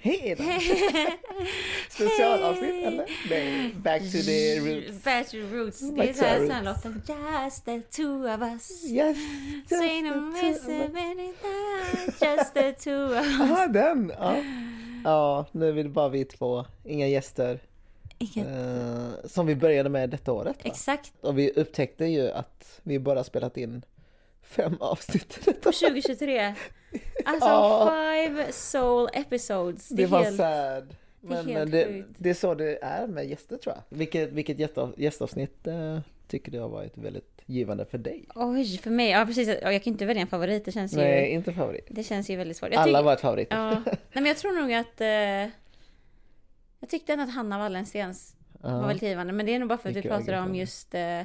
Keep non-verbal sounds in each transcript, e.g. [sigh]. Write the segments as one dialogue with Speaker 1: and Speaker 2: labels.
Speaker 1: Hej då! [laughs] Specialavsnitt eller? Nej, back to the roots.
Speaker 2: Back to the roots. Det
Speaker 1: Back
Speaker 2: är
Speaker 1: to
Speaker 2: så här låten. Just the two of us.
Speaker 1: Yes! just
Speaker 2: Say
Speaker 1: the two of us.
Speaker 2: Just the two of us.
Speaker 1: Jaha, den! Ja. [laughs] ja, nu är det bara vi två, inga gäster.
Speaker 2: Inget.
Speaker 1: Eh, som vi började med detta året. Va?
Speaker 2: Exakt.
Speaker 1: Och vi upptäckte ju att vi bara spelat in fem avsnitt [laughs] år.
Speaker 2: 2023. Alltså
Speaker 1: Ja.
Speaker 2: five soul episodes. Det
Speaker 1: Det var
Speaker 2: helt...
Speaker 1: sad.
Speaker 2: det är
Speaker 1: Men, men det, det är så det är med gäster tror jag. Vilket, vilket gästav, gästavsnitt eh, tycker du har varit väldigt givande för dig?
Speaker 2: Oj, för mig. Ja, precis. Ja, Jag kan inte välja en favorit. Det känns
Speaker 1: Nej,
Speaker 2: ju,
Speaker 1: inte favorit.
Speaker 2: det känns ju väldigt svårt. Jag
Speaker 1: Alla
Speaker 2: tycker-
Speaker 1: var ett favorit.
Speaker 2: Ja. [laughs] Nej, men jag tror nog att... Eh, jag tyckte ändå att Hanna Wallenstens var
Speaker 1: Ja.
Speaker 2: väldigt givande. Men det är nog bara för att vi pratade om just... Eh,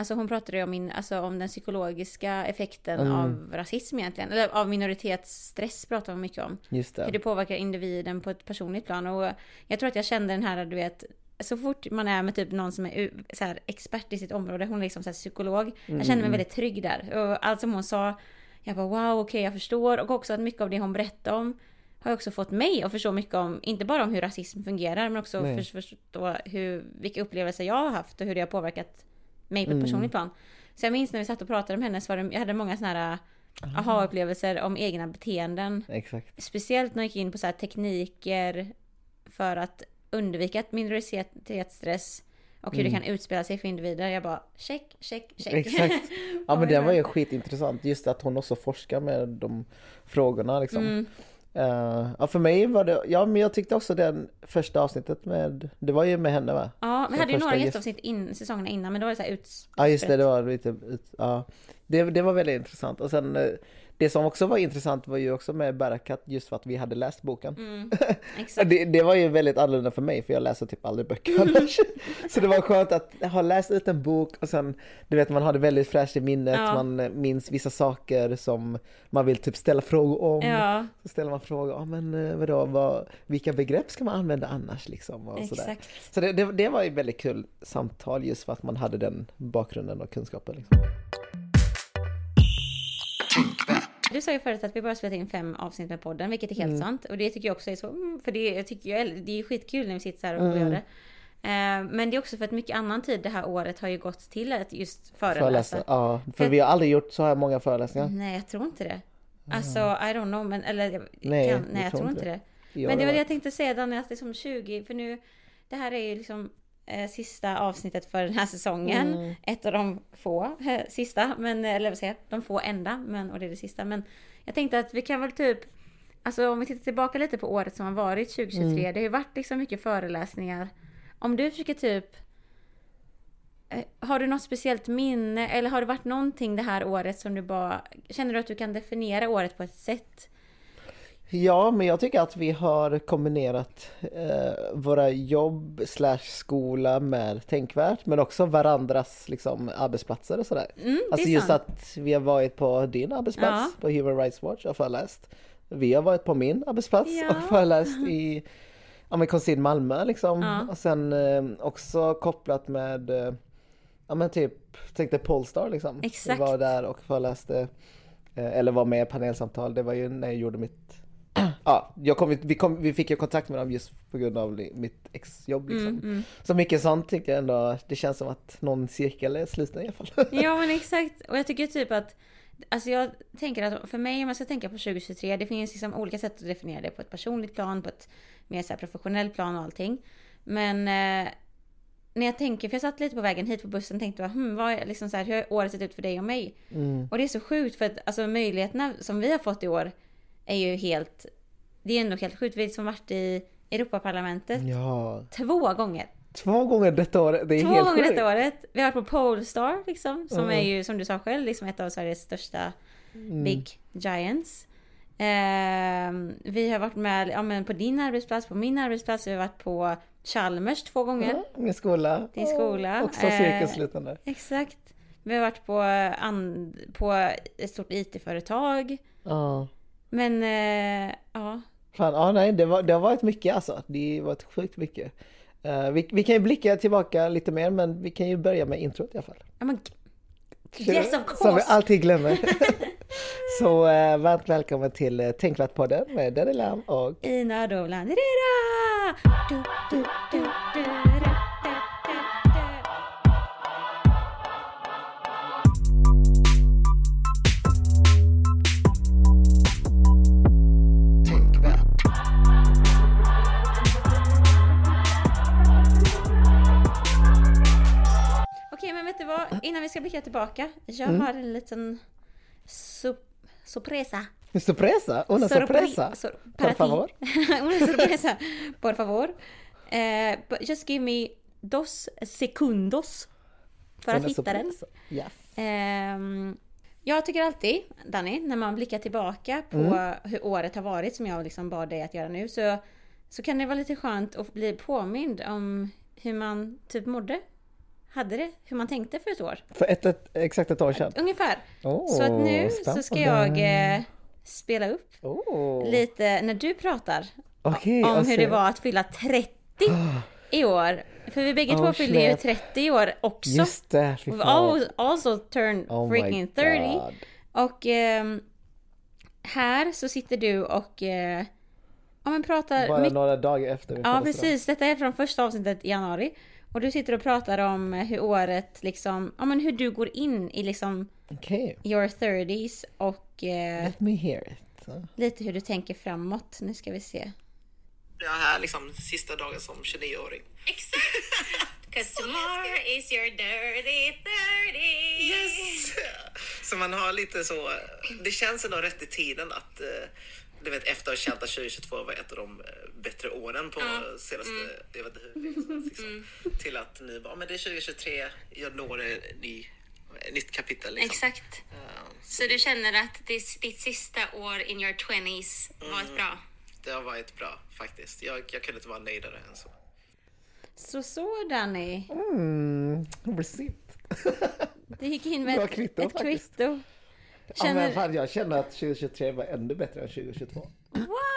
Speaker 2: alltså hon pratade ju om, min, alltså om den psykologiska effekten
Speaker 1: Mm.
Speaker 2: av rasism egentligen. Eller av minoritetsstress pratar hon mycket om.
Speaker 1: Just
Speaker 2: Hur
Speaker 1: det.
Speaker 2: det påverkar individen på ett personligt plan. Och jag tror att jag kände den här, du vet, så fort man är med typ någon som är så här, expert i sitt område, hon är liksom så här, psykolog. Jag kände mig väldigt trygg där. Och allt som hon sa, jag bara wow, okej, jag förstår. Och också att mycket av det hon berättade om har också fått mig att förstå mycket om, inte bara om hur rasism fungerar, men också
Speaker 1: Nej.
Speaker 2: för, förstå hur, vilka upplevelser jag har haft och hur det har påverkat mig på ett
Speaker 1: Mm.
Speaker 2: personligt plan. Så jag minns när vi satt och pratade med henne, så var det, jag hade många sådana här
Speaker 1: Ah.
Speaker 2: aha-upplevelser om egna beteenden.
Speaker 1: Exakt.
Speaker 2: Speciellt när jag gick in på så tekniker för att undvika minoritetsstress och hur det kan utspela sig för individer. Jag bara check, check, check.
Speaker 1: Mm. Exakt. [laughs] Ja men den var ju skitintressant. Just att hon också forskar med de frågorna liksom.
Speaker 2: Mm.
Speaker 1: Eh, ja för mig var det, ja men jag tyckte också den första avsnittet med, det var ju med henne va?
Speaker 2: Ja, vi hade ju några
Speaker 1: gäst-
Speaker 2: gästavsnitt in, säsongerna innan, men då var det så här ut...
Speaker 1: Ja just det, det var lite, ut- ja. Det, det var väldigt intressant. Och sen eh, det som också var intressant var ju också med Barakat just för att vi hade läst boken.
Speaker 2: Mm. [laughs]
Speaker 1: Det, det var ju väldigt annorlunda för mig för jag läser typ aldrig böcker annars. Så det var skönt att ha läst ut en bok och sen, du vet man har det väldigt fräscht i minnet,
Speaker 2: Ja.
Speaker 1: man minns vissa saker som man vill typ ställa frågor om.
Speaker 2: Ja,
Speaker 1: Så ställer man frågor, ja men eh, vadå, vad, vilka begrepp ska man använda annars liksom? Och sådär.
Speaker 2: exakt.
Speaker 1: Så det, det, det var ju väldigt kul samtal just för att man hade den bakgrunden och kunskapen. Liksom.
Speaker 2: Du sa ju förut att vi bara spelat in fem avsnitt med podden, vilket är helt
Speaker 1: Mm.
Speaker 2: sant. Och det tycker jag också är så, mm, för det, jag tycker jag, det är skitkul när vi sitter här och
Speaker 1: Mm.
Speaker 2: gör det. Eh, Men det är också för att mycket annan tid det här året har ju gått till att just föreläsa.
Speaker 1: Föreläsa. Ja, för
Speaker 2: För-
Speaker 1: vi har aldrig gjort så här många föreläsningar.
Speaker 2: Nej, jag tror inte det. Alltså, I don't know, men eller
Speaker 1: Nej,
Speaker 2: kan, nej jag
Speaker 1: tror inte
Speaker 2: det.
Speaker 1: År
Speaker 2: Men det var det jag tänkte säga Daniel, att det är som 20, för nu, det här är ju liksom sista avsnittet för den här säsongen.
Speaker 1: Mm.
Speaker 2: Ett av de få eh, sista, men, eller vad säger jag, de få enda, men, och det är det sista. Men jag tänkte att vi kan väl typ, alltså om vi tittar tillbaka lite på året som har varit, 2023,
Speaker 1: Mm.
Speaker 2: det har ju varit liksom mycket föreläsningar. Om du försöker typ eh, har du något speciellt minne eller har det varit någonting det här året som du bara Känner du att du kan definiera året på ett sätt?
Speaker 1: Ja, men jag tycker att vi har kombinerat eh, våra jobb slash skola med tänkvärt, men också varandras liksom, arbetsplatser och sådär.
Speaker 2: Mm,
Speaker 1: Alltså just
Speaker 2: sant.
Speaker 1: att vi har varit på din arbetsplats,
Speaker 2: Ja.
Speaker 1: på Human Rights Watch och föreläst. Vi har varit på min arbetsplats
Speaker 2: Ja.
Speaker 1: och föreläst i ja, men Konsid Malmö liksom.
Speaker 2: Ja.
Speaker 1: Och sen eh, också kopplat med, eh, ja men typ, tänkte Polestar liksom.
Speaker 2: Exakt.
Speaker 1: Vi var där och föreläste, eh, eller var med i panelsamtal. Det var ju när jag gjorde mitt [clears throat] Ja, jag kom, vi, kom, vi fick ju kontakt med dem just på grund av mitt exjobb liksom.
Speaker 2: Mm, mm.
Speaker 1: Så mycket sånt tycker jag ändå, det känns som att någon cirkel är sluten i alla fall. [laughs]
Speaker 2: Ja men exakt. Och jag tycker typ att Alltså jag tänker att för mig om jag ska tänka på 2023 Det finns liksom olika sätt att definiera det på ett personligt plan På ett mer så professionellt plan och allting Men eh, När jag tänker, för jag satt lite på vägen hit på bussen och tänkte hmm, vad är, liksom så här, hur har året sett ut för dig och mig?
Speaker 1: Mm.
Speaker 2: Och det är så sjukt för att alltså, möjligheterna som vi har fått i år Är ju helt Det är ändå helt sjukt. Vi har liksom varit i Europaparlamentet
Speaker 1: Ja,
Speaker 2: två gånger.
Speaker 1: två gånger detta år, det är
Speaker 2: Två
Speaker 1: helt
Speaker 2: gånger
Speaker 1: sjukt.
Speaker 2: detta året. Vi har varit på Polestar liksom. Som
Speaker 1: Mm.
Speaker 2: är ju som du sa själv liksom ett av Sveriges största
Speaker 1: Mm.
Speaker 2: Big Giants. Ehm, vi har varit med ja, men på din arbetsplats, på min arbetsplats. Vi har varit på Chalmers två gånger.
Speaker 1: Ja, min skola.
Speaker 2: Din skola.
Speaker 1: Också
Speaker 2: Eh,
Speaker 1: cirkelslutande.
Speaker 2: Exakt. Vi har varit på, på ett stort IT-företag.
Speaker 1: Ja.
Speaker 2: Men eh, ja,
Speaker 1: Fan, ja nej, det, var, det har varit mycket alltså. Det har varit sjukt mycket. Eh, vi, vi kan ju blicka tillbaka lite mer, men vi kan ju börja med introt i alla fall.
Speaker 2: ja men, yes of
Speaker 1: Som vi
Speaker 2: course!
Speaker 1: alltid glömmer. [laughs] [laughs] Så eh, varmt välkommen till eh, Tänkvärt-podden med Danny Lam och
Speaker 2: Ina Dovland. Vad? Innan vi ska blicka tillbaka. Jag
Speaker 1: Mm.
Speaker 2: har en liten sup- sorpresa.
Speaker 1: Sorpresa, una sorpresa.
Speaker 2: sor-
Speaker 1: Por favor. [laughs]
Speaker 2: Una sorpresa. Por favor. Eh, but just give me dos segundos. För att
Speaker 1: Una
Speaker 2: hitta den.
Speaker 1: Yes.
Speaker 2: Ehm, jag tycker alltid, Danny, när man blickar tillbaka på
Speaker 1: Mm.
Speaker 2: hur året har varit som jag liksom bad dig att göra nu så, så kan det vara lite skönt att bli påmind om hur man typ mådde. Hade det, hur man tänkte för ett år.
Speaker 1: För ett, ett, exakt ett år sedan.
Speaker 2: Ungefär.
Speaker 1: Oh,
Speaker 2: så att nu så ska jag eh, spela upp
Speaker 1: Oh.
Speaker 2: lite när du pratar
Speaker 1: Okej,
Speaker 2: om hur det var att fylla 30 [gasps] i år. För vi bägge två fyllde ju
Speaker 1: snap.
Speaker 2: 30 i år också.
Speaker 1: Just det, fy fan.
Speaker 2: al- also turned
Speaker 1: Oh
Speaker 2: freaking
Speaker 1: my
Speaker 2: 30.
Speaker 1: God.
Speaker 2: Och ehm, här så sitter du och eh, ja, men pratar
Speaker 1: Bara
Speaker 2: mycket.
Speaker 1: några dagar efter min
Speaker 2: Ja precis, detta är från första avsnittet i januari. Och du sitter och pratar om hur året liksom, ja men hur du går in i liksom
Speaker 1: Okej,
Speaker 2: your 30s och eh,
Speaker 1: let me hear it.
Speaker 2: lite hur du tänker framåt. Nu ska vi se.
Speaker 3: Jag är här liksom sista dagen som 29-åring.
Speaker 2: Exakt! [laughs] Cause tomorrow is your dirty 30
Speaker 3: Yes! Så man har lite så, det känns ändå rätt i tiden att eh, du vet efter att ha känt att 2022 var ett av de eh, bättre åren på senaste, jag vet inte hur länge liksom, till att nu bara, men det är 2023, jag når en ny, ett nytt kapitel liksom.
Speaker 2: Exakt.
Speaker 3: Eh,
Speaker 2: Så du känner att ditt, ditt sista år in your 20s var ett bra?
Speaker 3: det har varit bra faktiskt. Jag, jag kunde inte vara nöjdare än så.
Speaker 2: Så så Danny.
Speaker 1: Mm, receipt.
Speaker 2: Det gick in med
Speaker 1: Bra
Speaker 2: ett,
Speaker 1: kvitto,
Speaker 2: kvitto.
Speaker 1: Ja,
Speaker 2: Känner,
Speaker 1: fan, jag känner att 2023 var ännu bättre än 2022.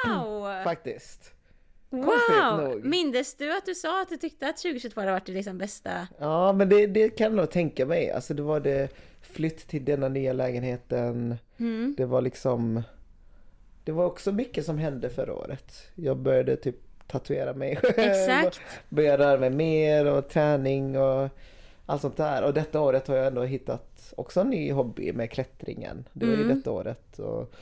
Speaker 2: wow! [clears throat]
Speaker 1: Faktiskt.
Speaker 2: Wow! Mindes du att du sa att du tyckte att 2022 hade varit det liksom bästa?
Speaker 1: Ja, men det, det kan jag nog tänka mig. Alltså det var det flytt till denna nya lägenheten.
Speaker 2: Mm.
Speaker 1: Det var liksom... Det var också mycket som hände förra året. Jag började typ tatuera mig själv.
Speaker 2: Exakt.
Speaker 1: Började röra mig mer och träning och allt sånt där. Och detta året har jag ändå hittat också en ny hobby med klättringen. Det var ju
Speaker 2: Mm.
Speaker 1: detta året. Och,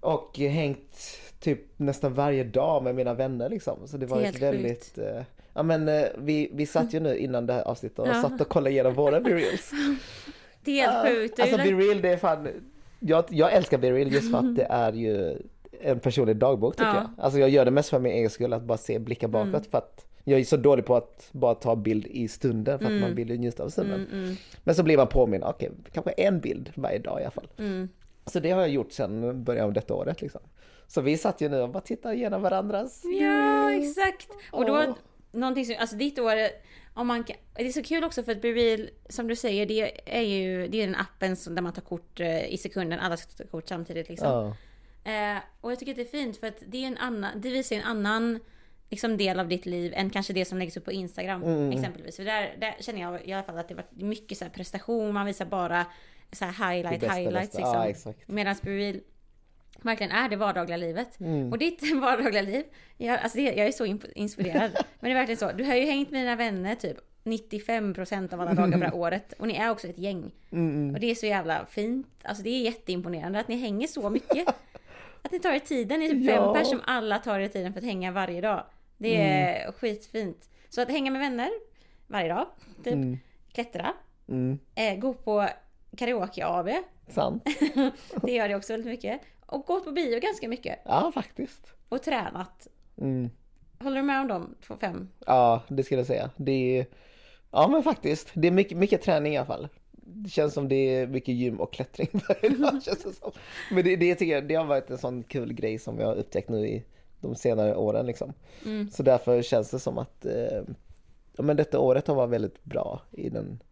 Speaker 1: och hängt typ nästan varje dag med mina vänner liksom. Så det var
Speaker 2: Helt
Speaker 1: ett väldigt... eh, ja men eh, vi, vi satt ju nu innan det här avsnittet och
Speaker 2: Ja.
Speaker 1: satt och kollade igenom våra B-reels. [laughs]
Speaker 2: Det är helt sjukt. Du
Speaker 1: Alltså
Speaker 2: är-
Speaker 1: B-reel det är fan... Jag, jag älskar B-reel just för att det [laughs] är ju en personlig dagbok tycker
Speaker 2: Ja.
Speaker 1: jag. Alltså jag gör det mest för min egen skull, att bara se, blicka bakåt
Speaker 2: Mm.
Speaker 1: för att jag är så dålig på att bara ta bild i stunden för att
Speaker 2: Mm.
Speaker 1: man vill ju njuta av stunden. Men så blir man påminn, okej, kanske en bild varje dag i alla fall.
Speaker 2: Mm.
Speaker 1: Så det har jag gjort sedan början av detta året liksom. Så vi satt ju nu och bara tittade igenom varandras
Speaker 2: Ja, exakt. Och då,
Speaker 1: Åh.
Speaker 2: någonting som, alltså ditt år, om man kan, det är så kul också för att BeReal, som du säger, det är ju, det är den appen som, där man tar kort eh, i sekunden, alla ska ta kort samtidigt liksom.
Speaker 1: Ja.
Speaker 2: Eh, och jag tycker att det är fint för att det är en annan, det visar en annan liksom del av ditt liv än kanske det som läggs upp på Instagram
Speaker 1: Mm.
Speaker 2: exempelvis. För där, där känner jag i alla fall att det varit mycket så här prestation, man visar bara så här highlight,
Speaker 1: bästa,
Speaker 2: highlights
Speaker 1: bästa.
Speaker 2: liksom.
Speaker 1: Exakt.
Speaker 2: Medan BeReal verkligen är det vardagliga livet.
Speaker 1: Mm.
Speaker 2: Och ditt [laughs] vardagliga liv, jag, alltså det, jag är så inspirerad. [laughs] Men det är verkligen så, du har ju hängt med dina vänner typ 95% av alla dagar på [laughs] året. Och ni är också ett gäng.
Speaker 1: Mm,
Speaker 2: Och det är så jävla fint. Alltså det är jätteimponerande att ni hänger så mycket. Att ni tar er tiden, ni är typ
Speaker 1: Ja.
Speaker 2: fem personer som alla tar er tiden för att hänga varje dag. Det är
Speaker 1: Mm.
Speaker 2: skitfint. Så att hänga med vänner varje dag, typ. Klättra.
Speaker 1: Mm,
Speaker 2: Eh, gå på karaoke AB.
Speaker 1: sant. [laughs]
Speaker 2: Det gör det också väldigt mycket. Och gått på bio ganska mycket.
Speaker 1: Ja, faktiskt.
Speaker 2: Och tränat.
Speaker 1: Mm.
Speaker 2: Håller du med om de två fem?
Speaker 1: Ja, det skulle jag säga. Det är, ja men faktiskt, det är mycket, mycket träning i alla fall. Det känns som det är mycket gym och klättring [laughs] varje dag, känns det som. Men det, det tycker jag, det har varit en sån kul grej som jag har upptäckt nu i de senare åren liksom. Så därför känns det som att eh, ja, men detta året har varit väldigt bra i den,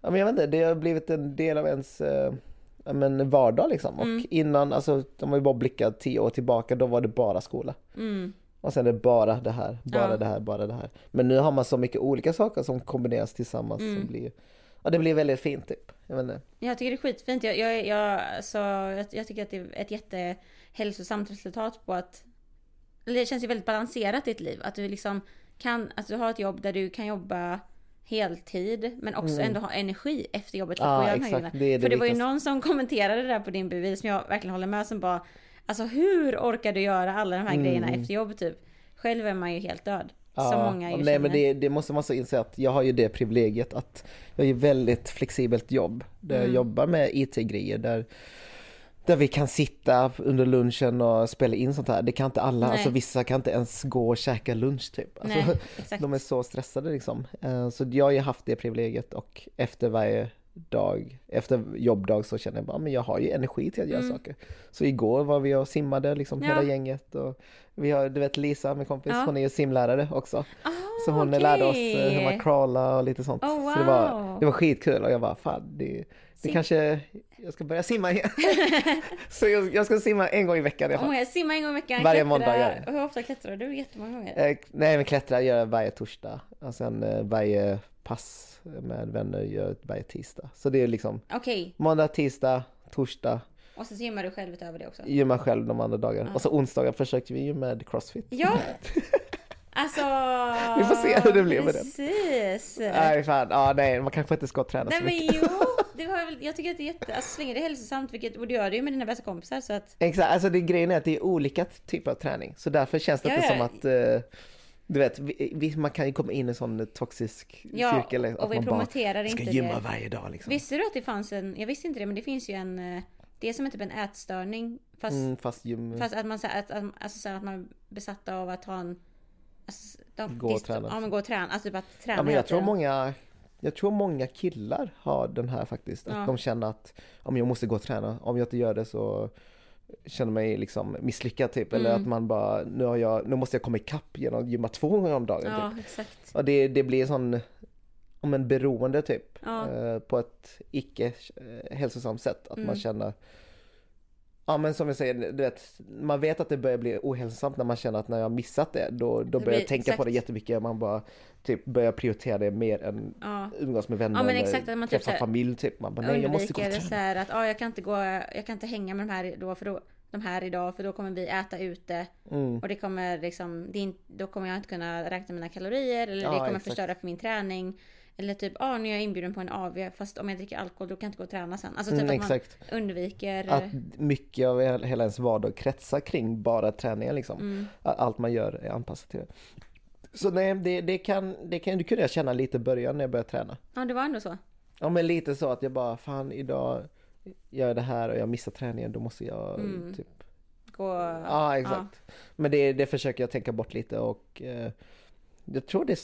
Speaker 1: ja men jag vet inte, det har blivit en del av ens eh, ja, men vardag liksom. Och innan, alltså om vi bara blickar tio år tillbaka, då var det bara skola.
Speaker 2: Mm.
Speaker 1: Och sen är det bara det här, bara
Speaker 2: Ja.
Speaker 1: det här, bara det här. Men nu har man så mycket olika saker som kombineras tillsammans.
Speaker 2: Mm.
Speaker 1: Som blir, ja, det blir väldigt fint typ. Jag vet inte.
Speaker 2: Jag tycker det är skitfint. Jag, jag, jag, alltså, jag, jag tycker att det är ett jättehälsosamt resultat på att... Det känns ju väldigt balanserat i ditt liv. Att du liksom kan... Att du har ett jobb där du kan jobba heltid men också ändå ha energi efter jobbet för att
Speaker 1: Mm. Ja, exakt. Det det
Speaker 2: För det var ju någon som kommenterade det där på din bevis som jag verkligen håller med som bara Alltså hur orkar du göra alla de här grejerna efter jobb typ? Själv är man ju helt död. som många ju
Speaker 1: nej
Speaker 2: känner.
Speaker 1: men det, det måste man så inse att jag har ju det privilegiet att jag har ju väldigt flexibelt jobb. Där
Speaker 2: Mm.
Speaker 1: jag jobbar med IT-grejer där, där vi kan sitta under lunchen och spela in sånt här. Det kan inte alla,
Speaker 2: Nej.
Speaker 1: alltså vissa kan inte ens gå och käka lunch typ. Alltså,
Speaker 2: Nej, [laughs]
Speaker 1: de är så stressade liksom. Eh, Så jag har ju haft det privilegiet och efter varje dag, efter jobbdag så känner jag bara, men jag har ju energi till att göra saker. Så igår var vi och simmade liksom
Speaker 2: Mm. Ja.
Speaker 1: hela gänget och vi har, du vet Lisa, min kompis,
Speaker 2: Ja.
Speaker 1: hon är ju simlärare också.
Speaker 2: Ah,
Speaker 1: Så hon
Speaker 2: okej.
Speaker 1: lärde oss eh, hur man crawlar och lite sånt.
Speaker 2: Oh,
Speaker 1: Så det var,
Speaker 2: wow.
Speaker 1: det var skitkul och jag bara, fan det, det kanske, jag ska börja simma igen. [laughs] så jag, jag ska simma en gång i veckan
Speaker 2: Om
Speaker 1: fall.
Speaker 2: jag simmar en gång i veckan,
Speaker 1: Varje
Speaker 2: klättrar-
Speaker 1: måndag gör jag.
Speaker 2: Hur ofta klättrar du? Jättemånga gånger.
Speaker 1: Eh, nej men klättra gör jag varje torsdag och sen eh, varje pass med vänner gör jag varje tisdag. Så det är liksom
Speaker 2: Okej,
Speaker 1: måndag, tisdag, torsdag,
Speaker 2: och så gymmar du själv utöver det också?
Speaker 1: gymma själv de andra dagarna. Och så onsdagar försökte vi ju med crossfit.
Speaker 2: Ja! [laughs] Alltså...
Speaker 1: Vi får se hur det blir med den.
Speaker 2: Precis!
Speaker 1: Nej fan, ja, nej man kanske inte ska träna
Speaker 2: Nej
Speaker 1: så
Speaker 2: men
Speaker 1: mycket.
Speaker 2: jo! Det väl- jag tycker att det är jätte... Alltså så länge det är hälsosamt, vilket, och du gör det ju med dina bästa kompisar så att...
Speaker 1: Exakt, alltså det grejen är att det är olika typer av träning. Så därför känns det
Speaker 2: Ja,
Speaker 1: inte
Speaker 2: ja.
Speaker 1: som att eh, du vet, vi, vi, man kan ju komma in i en sån toxisk
Speaker 2: Ja,
Speaker 1: cirkel.
Speaker 2: och
Speaker 1: att
Speaker 2: vi
Speaker 1: man bara
Speaker 2: promoterar
Speaker 1: ska
Speaker 2: inte
Speaker 1: gymma
Speaker 2: det.
Speaker 1: varje dag liksom.
Speaker 2: Visste du att det fanns en... Jag visste inte det, men det finns ju en... eh, Det är som typ en ätstörning. Fast,
Speaker 1: Mm, fast gym,
Speaker 2: fast att man, så att, att, alltså, så att man är besatt av att ha en... Alltså, de,
Speaker 1: Gå och träna.
Speaker 2: Ja men gå och träna. Alltså typ att träna
Speaker 1: ja, men jag tror många jag tror många killar har den här faktiskt. Att
Speaker 2: Ja.
Speaker 1: de känner att om jag måste gå och träna, om jag inte gör det så känner mig liksom misslyckad typ. Eller
Speaker 2: Mm.
Speaker 1: att man bara, nu, har jag, nu måste jag komma ikapp genom att gymma två gånger om dagen. Typ.
Speaker 2: Ja, exakt.
Speaker 1: Och det, det blir sån, om en beroende typ.
Speaker 2: Ja.
Speaker 1: Eh, på ett icke eh, hälsosamt sätt. Att
Speaker 2: Mm.
Speaker 1: man känner Ja men som jag säger, du vet, man vet att det börjar bli ohälsosamt när man känner att när jag har missat det då, då börjar jag tänka på det
Speaker 2: exakt.
Speaker 1: jättemycket. Man bara typ börjar prioritera det mer än
Speaker 2: Ja.
Speaker 1: umgås med vänner
Speaker 2: Ja, men
Speaker 1: eller
Speaker 2: exakt, att man typ
Speaker 1: träffa
Speaker 2: här
Speaker 1: familj typ. Man bara, nej jag måste gå och träna.
Speaker 2: så här att ah, jag kan inte gå, jag kan inte hänga med de här då för då, de här idag för då kommer vi äta ute
Speaker 1: Mm.
Speaker 2: och det kommer liksom, det är då kommer jag inte kunna räkna mina kalorier eller
Speaker 1: Ja,
Speaker 2: det kommer
Speaker 1: exakt.
Speaker 2: förstöra för min träning. Eller typ, ah, nu är jag inbjuden på en AV fast om jag dricker alkohol då kan jag inte gå och träna sen. Alltså typ
Speaker 1: Mm,
Speaker 2: att man
Speaker 1: exakt.
Speaker 2: undviker.
Speaker 1: Att mycket av hela ens vardag kretsar kring bara träningen liksom.
Speaker 2: Mm.
Speaker 1: Allt man gör är anpassat till det. Så nej, det, det kan, det kan, det kunde jag känna lite i början när jag började träna.
Speaker 2: Ja, det var ändå så.
Speaker 1: Ja men lite så att jag bara, fan idag gör jag det här och jag missar träningen, då måste jag
Speaker 2: Mm.
Speaker 1: typ
Speaker 2: Gå,
Speaker 1: Ja exakt. Men det, det försöker jag tänka bort lite och eh, jag tror det är,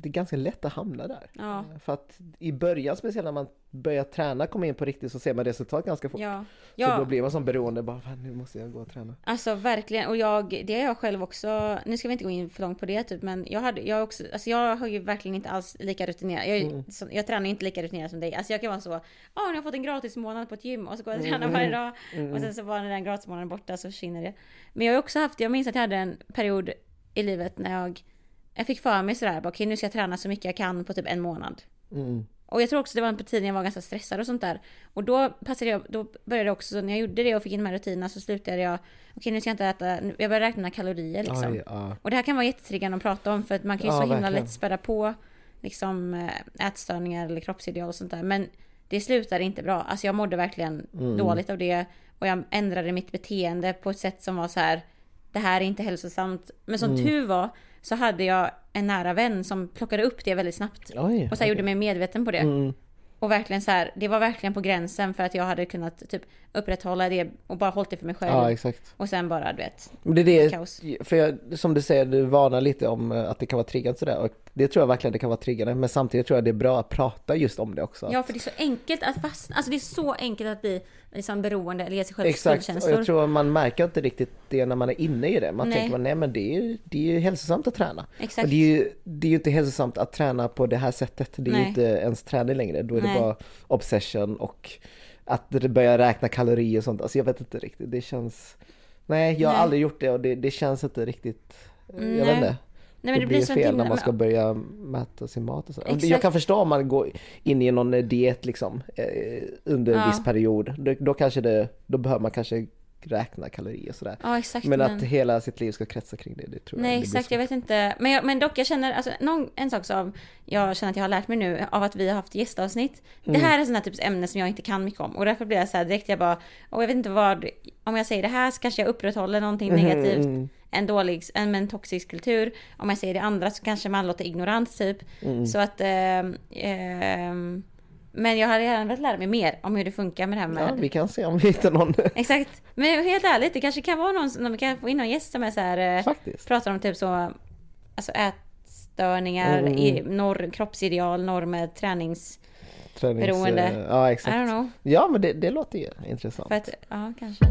Speaker 1: det är ganska lätt att hamna där.
Speaker 2: Ja.
Speaker 1: För att i början, speciellt när man börjar träna, kommer in på riktigt så ser man resultat ganska fort.
Speaker 2: Ja.
Speaker 1: Så då
Speaker 2: Ja,
Speaker 1: blir man som beroende, bara nu måste jag gå och träna.
Speaker 2: alltså verkligen. Och jag, det är jag själv också. Nu ska vi inte gå in för långt på det typ, men jag hade, jag också, alltså jag har ju verkligen inte alls lika rutinerad. Jag,
Speaker 1: Mm.
Speaker 2: så, jag tränar inte lika rutinerat som dig. Alltså jag kan vara så, ja nu har jag fått en gratis månad på ett gym och så går jag och
Speaker 1: Mm.
Speaker 2: tränar varje dag. Och sen så var den gratis månaden borta så försvinner det. Men jag har också haft, jag minns att jag hade en period i livet när jag, jag fick för mig sådär, okej nu ska jag träna så mycket jag kan på typ en månad.
Speaker 1: Mm.
Speaker 2: Och jag tror också det var en tid när jag var ganska stressad och sånt där. Och då passade jag, då började jag också, när jag gjorde det och fick in de här rutinerna så slutade jag, okej nu ska jag inte äta, jag började räkna mina kalorier liksom.
Speaker 1: Aj, ja.
Speaker 2: Och det här kan vara jättetriggande att prata om för att man kan ju
Speaker 1: Ja,
Speaker 2: så himla
Speaker 1: verkligen.
Speaker 2: lätt späda på liksom äh, ätstörningar eller kroppsideal och sånt där. Men det slutade inte bra. Alltså jag mådde verkligen
Speaker 1: Mm.
Speaker 2: dåligt av det. Och jag ändrade mitt beteende på ett sätt som var så här. Det här är inte hälsosamt. Men
Speaker 1: Mm.
Speaker 2: som tur var så hade jag en nära vän som plockade upp det väldigt snabbt.
Speaker 1: Oj,
Speaker 2: Och så här gjorde mig medveten på det.
Speaker 1: Mm.
Speaker 2: Och verkligen så här, det var verkligen på gränsen för att jag hade kunnat typ upprätthålla det och bara hållit det för mig själv.
Speaker 1: Ja exakt.
Speaker 2: och sen bara du vet.
Speaker 1: Det är det,
Speaker 2: Kaos.
Speaker 1: för jag, som du säger, du varnar lite om eh, att det kan vara triggande sådär och det tror jag verkligen det kan vara triggande men samtidigt tror jag det är bra att prata just om det också.
Speaker 2: Ja för det är så enkelt att fastna, alltså det är så enkelt att bli liksom beroende eller ge sig själv
Speaker 1: Exakt, och jag tror man märker inte riktigt det när man är inne i det. Man
Speaker 2: Nej.
Speaker 1: tänker man, nej men det är ju, det är ju hälsosamt att träna.
Speaker 2: Exakt.
Speaker 1: Och det är, ju, det är ju inte hälsosamt att träna på det här sättet. Det är
Speaker 2: Nej.
Speaker 1: ju inte ens träning längre. Då är
Speaker 2: Nej.
Speaker 1: det bara obsession och att det börjar räkna kalorier och sånt. Alltså jag vet inte riktigt. Det känns... Nej, jag har aldrig gjort det och det, det känns inte riktigt... Jag vet inte.
Speaker 2: Men
Speaker 1: det,
Speaker 2: det
Speaker 1: blir
Speaker 2: blir
Speaker 1: fel när man ska börja mäta sin mat och så. Jag kan förstå om man går in i någon diet liksom eh, under en
Speaker 2: Ja.
Speaker 1: viss period. Då, då kanske det, då behöver man kanske räkna kalorier och sådär.
Speaker 2: Ja exakt.
Speaker 1: Men att hela sitt liv ska kretsa kring det, det tror jag
Speaker 2: Nej
Speaker 1: det blir
Speaker 2: exakt, jag vet inte. Men, jag, men dock jag känner, alltså, någon, en sak som jag känner att jag har lärt mig nu av att vi har haft gästavsnitt.
Speaker 1: Mm.
Speaker 2: Det här är sådana typs ämne som jag inte kan mycket om och därför blir jag så här direkt, jag bara, och jag vet inte vad, om jag säger det här så kanske jag upprätthåller någonting negativt.
Speaker 1: mm.
Speaker 2: En dålig, en, en toxisk kultur. Om jag säger det andra så kanske man låter ignorant typ.
Speaker 1: Mm.
Speaker 2: Så att, ehm, ehm, men jag hade gärna velat lära mig mer om hur det funkar med det här med
Speaker 1: Ja, vi kan se om vi hittar någon [laughs]
Speaker 2: Exakt. Men helt ärligt, det kanske kan vara någon, vi kan få in någon gäst som är så här, eh,
Speaker 1: faktiskt.
Speaker 2: pratar om typ så, alltså ätstörningar,
Speaker 1: Mm.
Speaker 2: i, norr, kroppsideal, normer, tränings...
Speaker 1: Tränings,
Speaker 2: beroende.
Speaker 1: eh, Ja exakt. Ja men det, det låter ju intressant.
Speaker 2: För att, ja kanske.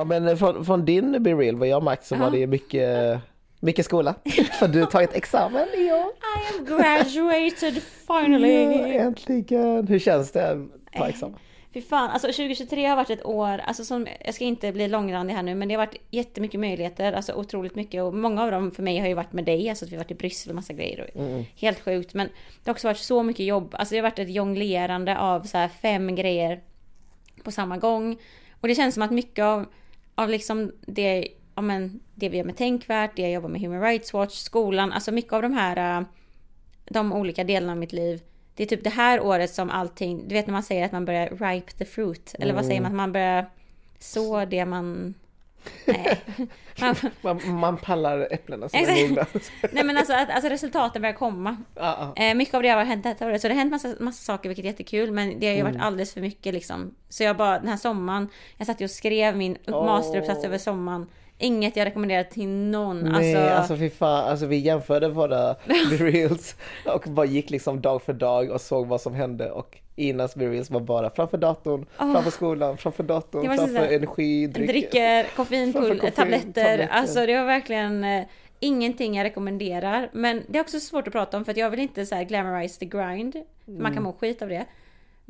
Speaker 1: Ja men från, från din Be Real vad jag märkt så var det mycket, mycket skola. [laughs] För du har tagit examen i år.
Speaker 2: I am graduated finally!
Speaker 1: Ja, äntligen! Hur känns det att ta examen?
Speaker 2: Fy fan, alltså 2023 har varit ett år, alltså som, jag ska inte bli långrandig här nu, men det har varit jättemycket möjligheter, alltså otroligt mycket och många av dem för mig har ju varit med dig, alltså att vi har varit i Bryssel och massa grejer och helt sjukt, men det har också varit så mycket jobb, alltså det har varit ett jonglerande av så här fem grejer på samma gång och det känns som att mycket av, av liksom det, ja men det vi gör med Tänkvärt, det jag jobbar med Human Rights Watch, skolan, alltså mycket av de här äh, de olika delarna av mitt liv. Det är typ det här året som allting, du vet när man säger att man börjar ripe the fruit. Eller vad säger man? Att man börjar så det man... Nej. [laughs] Man,
Speaker 1: Man, man pallar äpplena som är mogna. [laughs]
Speaker 2: nej men alltså, att, alltså resultaten börjar komma.
Speaker 1: Ja.
Speaker 2: Eh, mycket av det har hänt detta året. Så det har hänt massa, massa saker vilket är jättekul. Men det har ju
Speaker 1: Mm.
Speaker 2: varit alldeles för mycket liksom. Så jag bara, den här sommaren. Jag satt ju och skrev min
Speaker 1: Åh.
Speaker 2: masteruppsats över sommaren. Inget jag rekommenderar till någon.
Speaker 1: Nej,
Speaker 2: alltså,
Speaker 1: alltså fy fan, alltså vi jämförde våra [laughs] [laughs] Be Reals och bara gick liksom dag för dag och såg vad som hände och Inas Be Reals var bara framför datorn, framför skolan, framför datorn, framför
Speaker 2: såhär,
Speaker 1: energidrycker.
Speaker 2: dricker,
Speaker 1: Framför
Speaker 2: koffeinpulver,
Speaker 1: koffein,
Speaker 2: tabletter. Alltså det var verkligen eh, ingenting jag rekommenderar. Men det är också svårt att prata om för att jag vill inte så här glamorize the grind. Man
Speaker 1: Mm.
Speaker 2: kan må skit av det.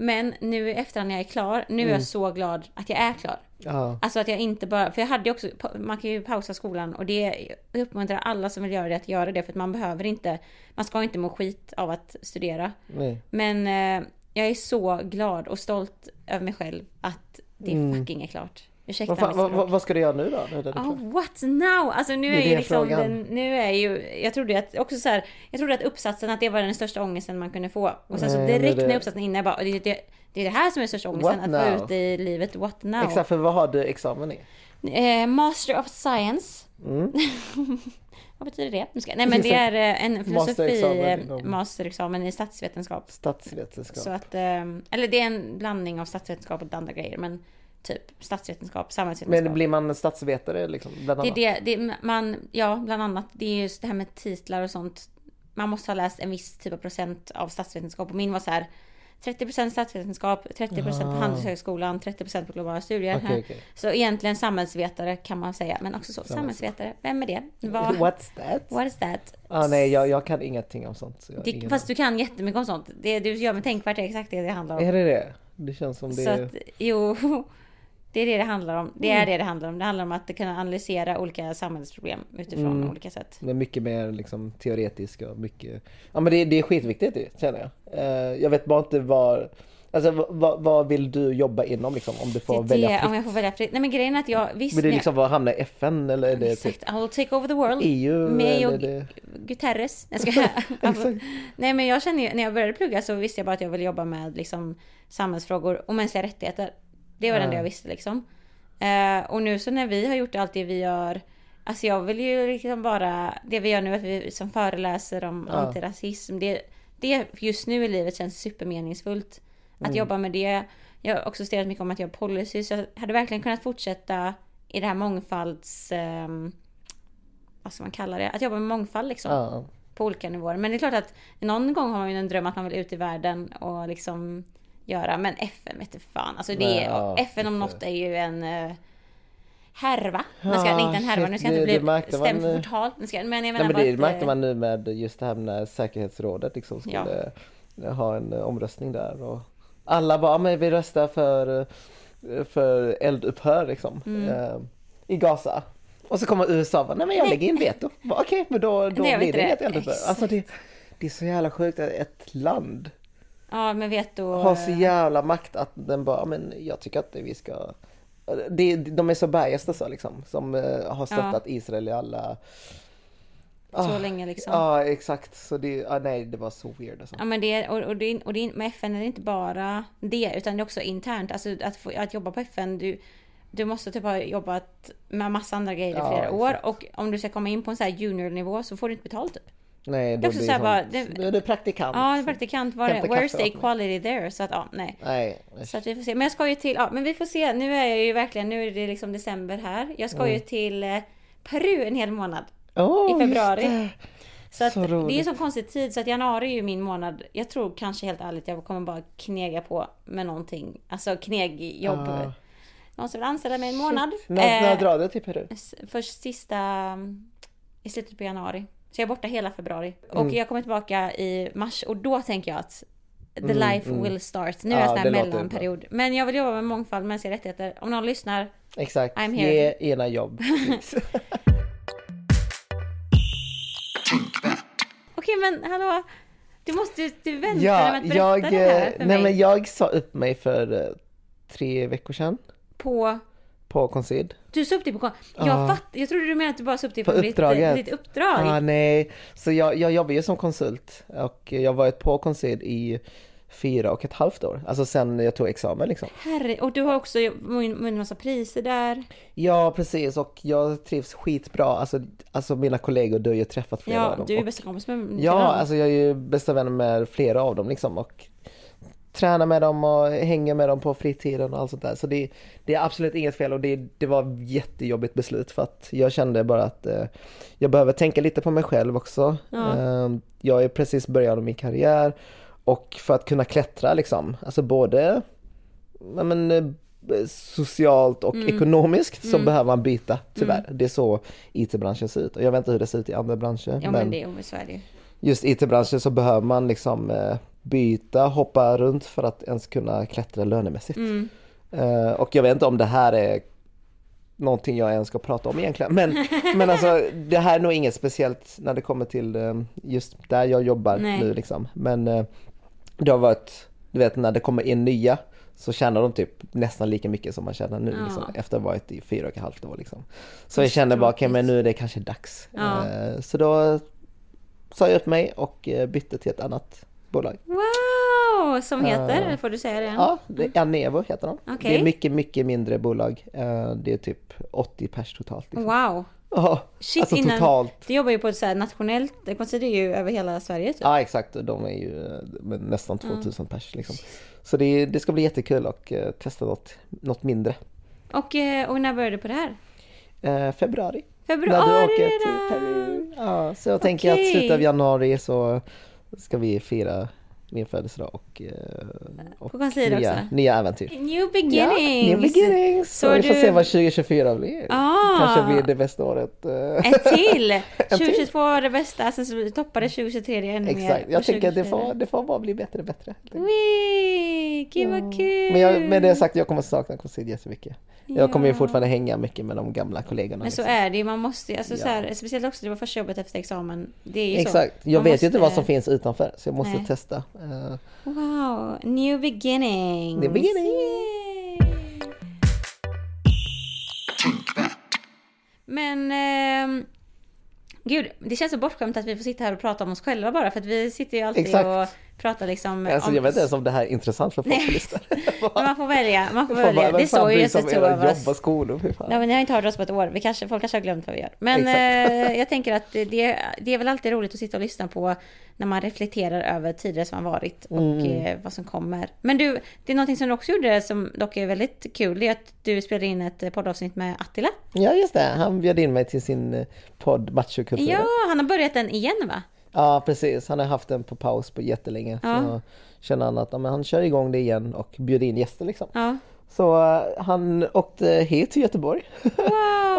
Speaker 2: Men nu i efterhand när jag är klar, nu är
Speaker 1: Mm.
Speaker 2: jag så glad att jag är klar.
Speaker 1: Ja,
Speaker 2: Alltså att jag inte bara, för jag hade ju också, man kan ju pausa skolan och det jag uppmuntrar alla som vill göra det att göra det för att man behöver inte, man ska inte må skit av att studera.
Speaker 1: nej.
Speaker 2: Men eh, jag är så glad och stolt över mig själv att det fucking är klart. Ursäkta.
Speaker 1: Vad,
Speaker 2: mitt
Speaker 1: fan, vad, ska du göra nu då?
Speaker 2: Oh, what now? Alltså nu
Speaker 1: är
Speaker 2: är, ju liksom den, nu är ju, jag trodde att också så här, jag trodde att uppsatsen att det var den största ångesten man kunde få. Och sen så
Speaker 1: Nej,
Speaker 2: direkt
Speaker 1: men det-
Speaker 2: när uppsatsen inne, jag bara, det, det, det är det här som är största ångesten, att
Speaker 1: now?
Speaker 2: få ut i livet, what now?
Speaker 1: Exakt, för vad har du examen i?
Speaker 2: Eh, Master of Science.
Speaker 1: Mm. [laughs]
Speaker 2: vad betyder det? Nu ska, nej men det är eh, en filosofi,
Speaker 1: Masterexamen
Speaker 2: masterexamen i statsvetenskap.
Speaker 1: Statsvetenskap.
Speaker 2: Så att, eh, eller det är en blandning av statsvetenskap och andra grejer, men typ statsvetenskap, samhällsvetenskap.
Speaker 1: Men blir man statsvetare liksom? Bland
Speaker 2: Det är
Speaker 1: annat?
Speaker 2: det, det man, ja bland annat, det är just det här med titlar och sånt. Man måste ha läst en viss typ av procent av statsvetenskap och min var så här 30% statsvetenskap, 30% på
Speaker 1: Ah.
Speaker 2: Handelshögskolan, 30% på globala studier.
Speaker 1: Okej, okej.
Speaker 2: Så egentligen samhällsvetare kan man säga, men också så samhällsvetare. Vem är det? Vad,
Speaker 1: What's that?
Speaker 2: what is that?
Speaker 1: Ah, nej, jag, jag kan ingenting om sånt. Så
Speaker 2: Det, fast du kan jättemycket om sånt. Det du gör med tänkvärt är exakt det det handlar om.
Speaker 1: Är det det? Det känns som det
Speaker 2: Så att, jo, det är det det handlar om. Det
Speaker 1: Mm.
Speaker 2: är det det handlar om. Det handlar om att kunna analysera olika samhällsproblem utifrån
Speaker 1: Mm.
Speaker 2: olika sätt.
Speaker 1: Men mycket mer liksom teoretisk och mycket... Ja men det, det är skitviktigt det, känner jag. Eh, jag vet bara inte var... Alltså vad, vad vill du jobba inom liksom? Om du får
Speaker 2: Det
Speaker 1: välja fritt?
Speaker 2: om jag får välja fritt. Nej men grejen är att jag visst...
Speaker 1: Vill du
Speaker 2: jag-
Speaker 1: liksom vara, hamna i FN eller är det typ
Speaker 2: Exakt, I'll take over the world.
Speaker 1: EU?
Speaker 2: Mig och
Speaker 1: det...
Speaker 2: Guterres. Jag [laughs] ska... Nej men jag känner ju, när jag började plugga så visste jag bara att jag ville jobba med liksom samhällsfrågor och mänskliga rättigheter. Det var det
Speaker 1: Ja.
Speaker 2: enda jag visste liksom. Eh, och nu så när vi har gjort allt det vi gör Alltså jag vill ju liksom bara, det vi gör nu att vi som föreläser om
Speaker 1: Ja.
Speaker 2: antirasism. Det, det just nu i livet känns supermeningsfullt. Att
Speaker 1: Mm.
Speaker 2: jobba med det. Jag har också studerat mycket om att göra policy. Så jag hade verkligen kunnat fortsätta i det här mångfalds... ehm, vad ska man kalla det? Att jobba med mångfald liksom
Speaker 1: Ja.
Speaker 2: på olika nivåer. Men det är klart att någon gång har man ju en dröm att man vill ut i världen och liksom göra. Men FN vet du fan. Alltså det
Speaker 1: Nej,
Speaker 2: är,
Speaker 1: ja,
Speaker 2: FN om
Speaker 1: det-
Speaker 2: något är ju en uh, härva. Man ska
Speaker 1: Ja,
Speaker 2: inte en härva, nu ska jag inte
Speaker 1: det-
Speaker 2: bli
Speaker 1: det
Speaker 2: stämd för förtal. Jag- men jag
Speaker 1: Nej,
Speaker 2: menar
Speaker 1: men
Speaker 2: bara
Speaker 1: det
Speaker 2: att,
Speaker 1: märkte
Speaker 2: eh,
Speaker 1: man nu med just det här när säkerhetsrådet liksom skulle eh, ha en omröstning där och alla bara, "Ja, men vi röstar för, för eldupphör liksom
Speaker 2: Mm.
Speaker 1: eh, i Gaza. Och så kommer USA och bara, nej men jag lägger in veto. Okej, men då, då
Speaker 2: Nej,
Speaker 1: blir det
Speaker 2: det.
Speaker 1: inget eldupphör. Alltså det, det är så jävla sjukt att ett land
Speaker 2: Ja, men veto...
Speaker 1: har så jävla makt att den bara, men jag tycker att vi ska... De är så biased så liksom, som eh, har stöttat Israel i alla...
Speaker 2: så länge liksom.
Speaker 1: Ja, exakt. Så det, ah, nej, det var så weird alltså.
Speaker 2: Ja men det, och, och, det, och det, med FN är det inte bara det utan det är också internt. Alltså att, få, att jobba på FN, du, du måste typ ha jobbat med massa andra grejer i
Speaker 1: Ja,
Speaker 2: flera år
Speaker 1: exakt.
Speaker 2: och om du ska komma in på en sån här junior-nivå så får du inte betalt typ.
Speaker 1: Nej,
Speaker 2: Det
Speaker 1: då
Speaker 2: också
Speaker 1: blir
Speaker 2: så här
Speaker 1: sånt-
Speaker 2: bara, det-
Speaker 1: Då är du praktikant.
Speaker 2: Ja, en praktikant, var, where's the equality there? Så att ja, nej.
Speaker 1: Nej,
Speaker 2: Så att vi får se. Men jag ska ju till, ja men vi får se. Nu är jag ju verkligen, nu är det liksom december här. Jag ska ju
Speaker 1: Mm.
Speaker 2: till eh, Peru en hel månad.
Speaker 1: oh,
Speaker 2: I februari. Så, att
Speaker 1: Så
Speaker 2: det är en sån konstig tid så att januari är ju min månad. Jag tror kanske helt ärligt jag kommer bara knega på med någonting. Alltså knegjobb.
Speaker 1: Ah.
Speaker 2: Någon som vill anställa mig en månad.
Speaker 1: När, när
Speaker 2: Eh,
Speaker 1: drar du till Peru?
Speaker 2: Först sista mm, i slutet på januari. Så jag är borta hela februari. Och
Speaker 1: Mm.
Speaker 2: jag kommer tillbaka i mars och då tänker jag att the life will start. Nu är
Speaker 1: Ja,
Speaker 2: jag
Speaker 1: det låter
Speaker 2: mellanperiod. Men jag vill jobba med mångfald, mänskliga rättigheter. Om någon lyssnar.
Speaker 1: Exakt,
Speaker 2: I'm here.
Speaker 1: ge ena jobb. [laughs]
Speaker 2: Okej men hallå. Du måste du väntar
Speaker 1: ja,
Speaker 2: med att berätta
Speaker 1: jag,
Speaker 2: det här för
Speaker 1: nej
Speaker 2: mig.
Speaker 1: men jag sa upp mig för eh, tre veckor sedan
Speaker 2: På
Speaker 1: på Consid.
Speaker 2: Du sa upp dig på kon- Jag
Speaker 1: Ja.
Speaker 2: fatt, jag trodde du menade att du bara sa upp dig på,
Speaker 1: På
Speaker 2: ditt, ditt uppdrag.
Speaker 1: Ah, nej, så jag, jag jobbar ju som konsult och jag har varit på Consid i fyra och ett halvt år. Alltså sen jag tog examen liksom.
Speaker 2: Herre, och du har också vunnit massa priser där.
Speaker 1: Ja precis och jag trivs skitbra. Alltså, alltså mina kollegor, du har ju träffat flera av
Speaker 2: Ja,
Speaker 1: dem.
Speaker 2: du är bästa kompis med
Speaker 1: Ja, alltså jag är ju bästa vän med flera av dem liksom och tränar med dem och hänger med dem på fritiden och allt sånt där. Så det, det är absolut inget fel och det, det var ett jättejobbigt beslut för att jag kände bara att eh, jag behöver tänka lite på mig själv också.
Speaker 2: Ja.
Speaker 1: Eh, jag är precis början av min karriär och för att kunna klättra liksom, alltså både men, eh, socialt och
Speaker 2: Mm.
Speaker 1: ekonomiskt så behöver man byta tyvärr. Det är så IT-branschen ser ut och jag vet inte hur det ser ut i andra branscher.
Speaker 2: Ja men det är ju.
Speaker 1: just IT-branschen så behöver man liksom eh, byta, hoppa runt för att ens kunna klättra lönemässigt.
Speaker 2: Mm.
Speaker 1: Eh, och jag vet inte om det här är någonting jag ens ska prata om egentligen. Men, [laughs] men alltså det här är nog inget speciellt när det kommer till eh, just där jag jobbar
Speaker 2: Nej.
Speaker 1: nu liksom. Men eh, det har varit, du vet när det kommer in nya så tjänar de typ nästan lika mycket som man tjänar nu
Speaker 2: Ja.
Speaker 1: liksom, efter att ha varit i fyra och ett halvt år liksom. Så jag känner bara, okej men nu är det kanske dags.
Speaker 2: Ja.
Speaker 1: Så då sa jag upp mig och bytte till ett annat bolag.
Speaker 2: Wow! Som heter, får du säga det?
Speaker 1: Ja, det, Anevo heter de.
Speaker 2: Okej.
Speaker 1: Det är mycket, mycket mindre bolag. Eh, Det är typ 80 pers totalt. Liksom.
Speaker 2: Wow!
Speaker 1: Ja,
Speaker 2: Shit,
Speaker 1: alltså
Speaker 2: innan,
Speaker 1: totalt.
Speaker 2: Du jobbar ju på ett så nationellt, det konsiderar ju över hela Sverige typ.
Speaker 1: Ja exakt, de är ju eh, nästan 2000 pers liksom. Så det, det ska bli jättekul att testa något, något mindre.
Speaker 2: Och, och när började du på det här?
Speaker 1: Eh, februari.
Speaker 2: Februari
Speaker 1: när du åker till Peru. Ja, så jag tänker att slutet av januari så ska vi fira min födelsedag och, eh, och
Speaker 2: På
Speaker 1: nya,
Speaker 2: också?
Speaker 1: nya äventyr.
Speaker 2: New beginnings!
Speaker 1: Ja, new beginnings! Så, vi får
Speaker 2: du-
Speaker 1: se vad 2024 blir.
Speaker 2: Ah.
Speaker 1: Kanske blir det bästa året. eh.
Speaker 2: Ett till! [laughs]
Speaker 1: En till.
Speaker 2: 2022 var det bästa, sen så toppade 2023 ännu mer.
Speaker 1: Exakt, jag tycker att det
Speaker 2: 2024.
Speaker 1: får, det får bara bli bättre och bättre.
Speaker 2: Wee! Gud vad kul!
Speaker 1: Men jag, med det sagt, jag kommer sakna Consid jättemycket. Jag kommer ju fortfarande hänga mycket med de gamla kollegorna.
Speaker 2: Men så
Speaker 1: liksom.
Speaker 2: är det ju, man måste alltså
Speaker 1: Ja.
Speaker 2: så här, speciellt också det var första jobbet efter examen. Det är ju
Speaker 1: Exakt,
Speaker 2: så.
Speaker 1: jag
Speaker 2: Man
Speaker 1: vet ju inte vad
Speaker 2: måste-
Speaker 1: som finns utanför så jag måste
Speaker 2: Nej.
Speaker 1: testa. Eh,
Speaker 2: Wow, new beginnings!
Speaker 1: New beginnings.
Speaker 2: Yay! Men ehm, Gud, det känns så bortskämt att vi får sitta här och prata om oss själva bara för att vi sitter ju alltid
Speaker 1: Exakt.
Speaker 2: och pratar liksom
Speaker 1: alltså,
Speaker 2: om...
Speaker 1: jag vet inte ens om det här är intressant för folk som lyssnar.
Speaker 2: Man får välja, man får
Speaker 1: bara,
Speaker 2: välja.
Speaker 1: vem
Speaker 2: Det står ju
Speaker 1: om
Speaker 2: två av oss.
Speaker 1: skolor?
Speaker 2: Nej, men ni har inte hört oss på ett år. Vi kanske, folk kanske har glömt vad vi gör. Men eh, jag [laughs] tänker att det, det är väl alltid roligt att sitta och lyssna på när man reflekterar över tider som har varit och
Speaker 1: Mm.
Speaker 2: eh, vad som kommer. Men du, det är någonting som du också gjorde som dock är väldigt kul. Det är att du spelade in ett eh, poddavsnitt med Attila.
Speaker 1: Ja just det, han bjöd in mig till sin eh, podd Machokulturen.
Speaker 2: Ja, han har börjat den igen va?
Speaker 1: Ja precis, han har haft den på paus på jättelänge.
Speaker 2: Ja.
Speaker 1: Så känner han att ja, men han kör igång det igen och bjuder in gäster liksom.
Speaker 2: Ja.
Speaker 1: Så eh, han åkte hit till Göteborg [laughs]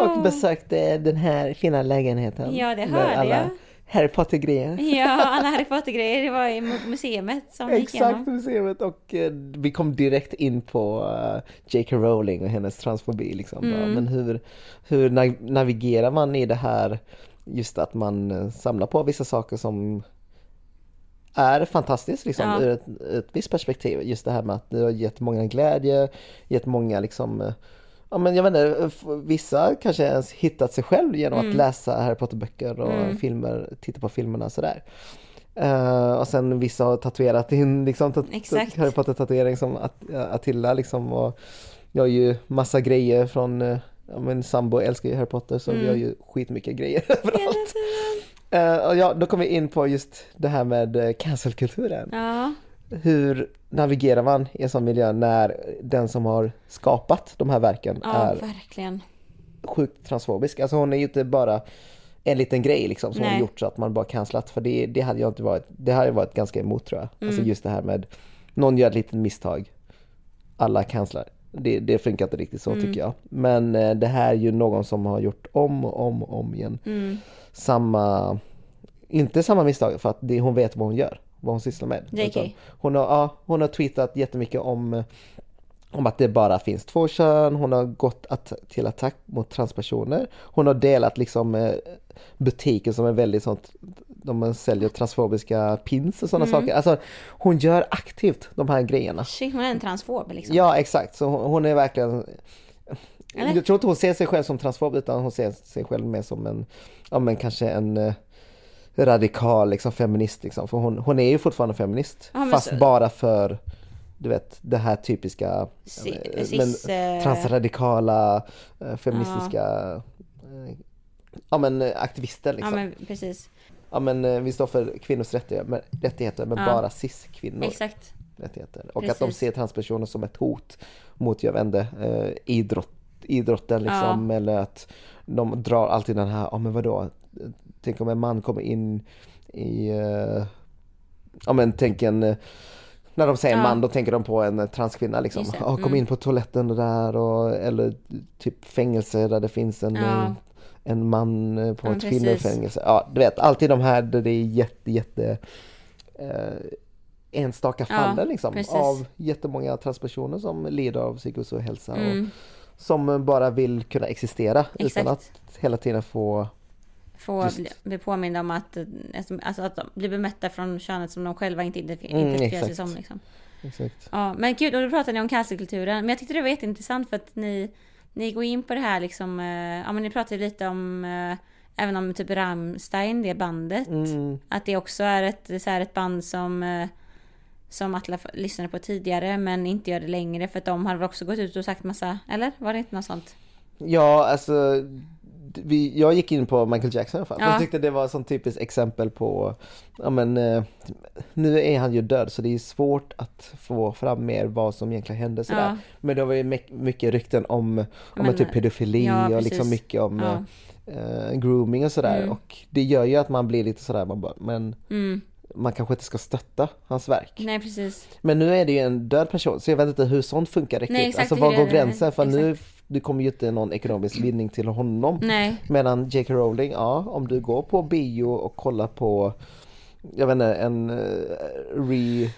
Speaker 1: och
Speaker 2: Wow!
Speaker 1: besökte den här fina lägenheten.
Speaker 2: Ja, det
Speaker 1: med
Speaker 2: hörde
Speaker 1: alla
Speaker 2: jag.
Speaker 1: Harry Potter-grejer.
Speaker 2: Ja, alla [laughs] Harry Potter-grejer. Det var i mu- museet som vi gick
Speaker 1: Exakt,
Speaker 2: igenom.
Speaker 1: museet och eh, vi kom direkt in på uh, J.K. Rowling och hennes transfobi liksom.
Speaker 2: Mm.
Speaker 1: Men hur, hur na- navigerar man i det här just att man eh, samlar på vissa saker som är fantastiskt liksom
Speaker 2: Ja.
Speaker 1: ur ett, ett visst perspektiv. Just det här med att det har gett många glädje, gett många liksom eh, Ja men jag vet inte, vissa kanske ens hittat sig själv genom
Speaker 2: Mm.
Speaker 1: att läsa Harry Potter-böcker och filmer, titta på filmerna och sådär. Eh, och sen vissa har tatuerat in liksom tat-. Harry Potter-tatuering som At- Attila liksom och jag har ju massa grejer från, ja men sambo älskar ju Harry Potter så vi har ju skitmycket grejer [laughs] överallt. Eh, och ja, då kommer vi in på just det här med eh, cancelkulturen.
Speaker 2: Ja,
Speaker 1: Hur navigerar man i en sån miljö när den som har skapat de här verken
Speaker 2: ja
Speaker 1: är
Speaker 2: verkligen.
Speaker 1: sjukt transfobisk? Alltså hon är ju inte bara en liten grej liksom som hon
Speaker 2: Nej.
Speaker 1: gjort så att man bara cancelat för det, det hade jag inte varit, det hade jag varit ganska emot tror jag.
Speaker 2: Mm.
Speaker 1: Alltså just det här med någon gör ett litet misstag, alla cancelar. Det, det funkar inte riktigt så
Speaker 2: Mm.
Speaker 1: tycker jag. Men eh, det här är ju någon som har gjort om och om och om igen
Speaker 2: Mm.
Speaker 1: samma, inte samma misstag för att det, hon vet vad hon gör, vad hon sysslar med. Utan Hon har, ja, hon har tweetat jättemycket om, om att det bara finns två kön, hon har gått att, till attack mot transpersoner. Hon har delat liksom eh, butiker som är väldigt sånt, de säljer transfobiska pins och sådana
Speaker 2: Mm.
Speaker 1: saker. Alltså hon gör aktivt de här grejerna.
Speaker 2: Shit, hon är en transfob liksom.
Speaker 1: Ja exakt, så hon, hon är verkligen
Speaker 2: Eller?
Speaker 1: Jag tror inte hon ser sig själv som transfob utan hon ser sig själv mer som en, ja men kanske en eh, radikal liksom feminist liksom. För hon, hon är ju fortfarande feminist.
Speaker 2: Ja, men
Speaker 1: fast
Speaker 2: så-
Speaker 1: bara för, du vet, det här typiska
Speaker 2: Si-
Speaker 1: eh,
Speaker 2: cis, eh,
Speaker 1: transradikala eh, feministiska eh, Ja men eh, aktivister
Speaker 2: Ja
Speaker 1: liksom.
Speaker 2: men precis.
Speaker 1: Ja men eh, vi står för kvinnors rättigheter men, rättigheter, men
Speaker 2: Ja.
Speaker 1: bara cis-kvinnor
Speaker 2: Exakt.
Speaker 1: rättigheter. Och att de
Speaker 2: Precis.
Speaker 1: ser transpersoner som ett hot mot, jag inte, eh, idrott, idrotten liksom. Eller att de drar alltid den här, ja men vadå, tänk om en man kommer in i, eh, ja men tänk en, eh, när de säger
Speaker 2: Ja.
Speaker 1: man då tänker de på en eh, transkvinna liksom. Ja, kom
Speaker 2: mm.
Speaker 1: in på toaletten där och, eller typ fängelse där det finns en,
Speaker 2: Ja.
Speaker 1: En man eh, på
Speaker 2: Ja,
Speaker 1: ett kvinnofängelse. Ja, du vet, alltid de här där det är jätte, jätte eh, enstaka
Speaker 2: Ja,
Speaker 1: fallen liksom,
Speaker 2: precis.
Speaker 1: av jättemånga transpersoner som lider av psykisk ohälsa
Speaker 2: Mm.
Speaker 1: och som bara vill kunna existera utan
Speaker 2: Exakt.
Speaker 1: att hela tiden få
Speaker 2: Få
Speaker 1: Just.
Speaker 2: bli, bli påminda om att, eh, alltså att de blir bemötta från könet som de själva inte identif-
Speaker 1: Mm,
Speaker 2: identifierar sig som. Liksom.
Speaker 1: Exakt.
Speaker 2: Ja, men gud, och då pratade ni om cancelkulturen. Men jag tyckte det var jätteintressant för att ni, ni går in på det här liksom, eh, ja men ni pratade lite om, eh, även om typ Rammstein, det bandet.
Speaker 1: Mm,
Speaker 2: Att det också är ett, så här, ett band som, eh, som Atla lyssnade på tidigare men inte gör det längre för att de har väl också gått ut och sagt massa, eller? Var det inte något sånt?
Speaker 1: Ja, alltså vi, jag gick in på Michael Jackson i alla fall.
Speaker 2: Ja.
Speaker 1: Jag tyckte det var ett typiskt exempel på, ja men eh, nu är han ju död så det är svårt att få fram mer vad som egentligen hände sådär.
Speaker 2: Ja.
Speaker 1: Men det var ju mycket, rykten om, om
Speaker 2: Men,
Speaker 1: typ pedofili
Speaker 2: ja,
Speaker 1: och
Speaker 2: precis.
Speaker 1: liksom mycket om eh, grooming och sådär.
Speaker 2: Mm.
Speaker 1: Och det gör ju att man blir lite sådär, man bara, men
Speaker 2: Mm.
Speaker 1: man kanske inte ska stötta hans verk.
Speaker 2: Nej precis.
Speaker 1: Men nu är det ju en död person så jag vet inte hur sånt funkar riktigt.
Speaker 2: Nej, exakt,
Speaker 1: alltså var går gränsen? För nu,
Speaker 2: exakt.
Speaker 1: Du kommer ju inte någon ekonomisk vinning till honom.
Speaker 2: Nej.
Speaker 1: Medan J.K. Rowling, ja om du går på bio och kollar på jag vet inte, en uh, re...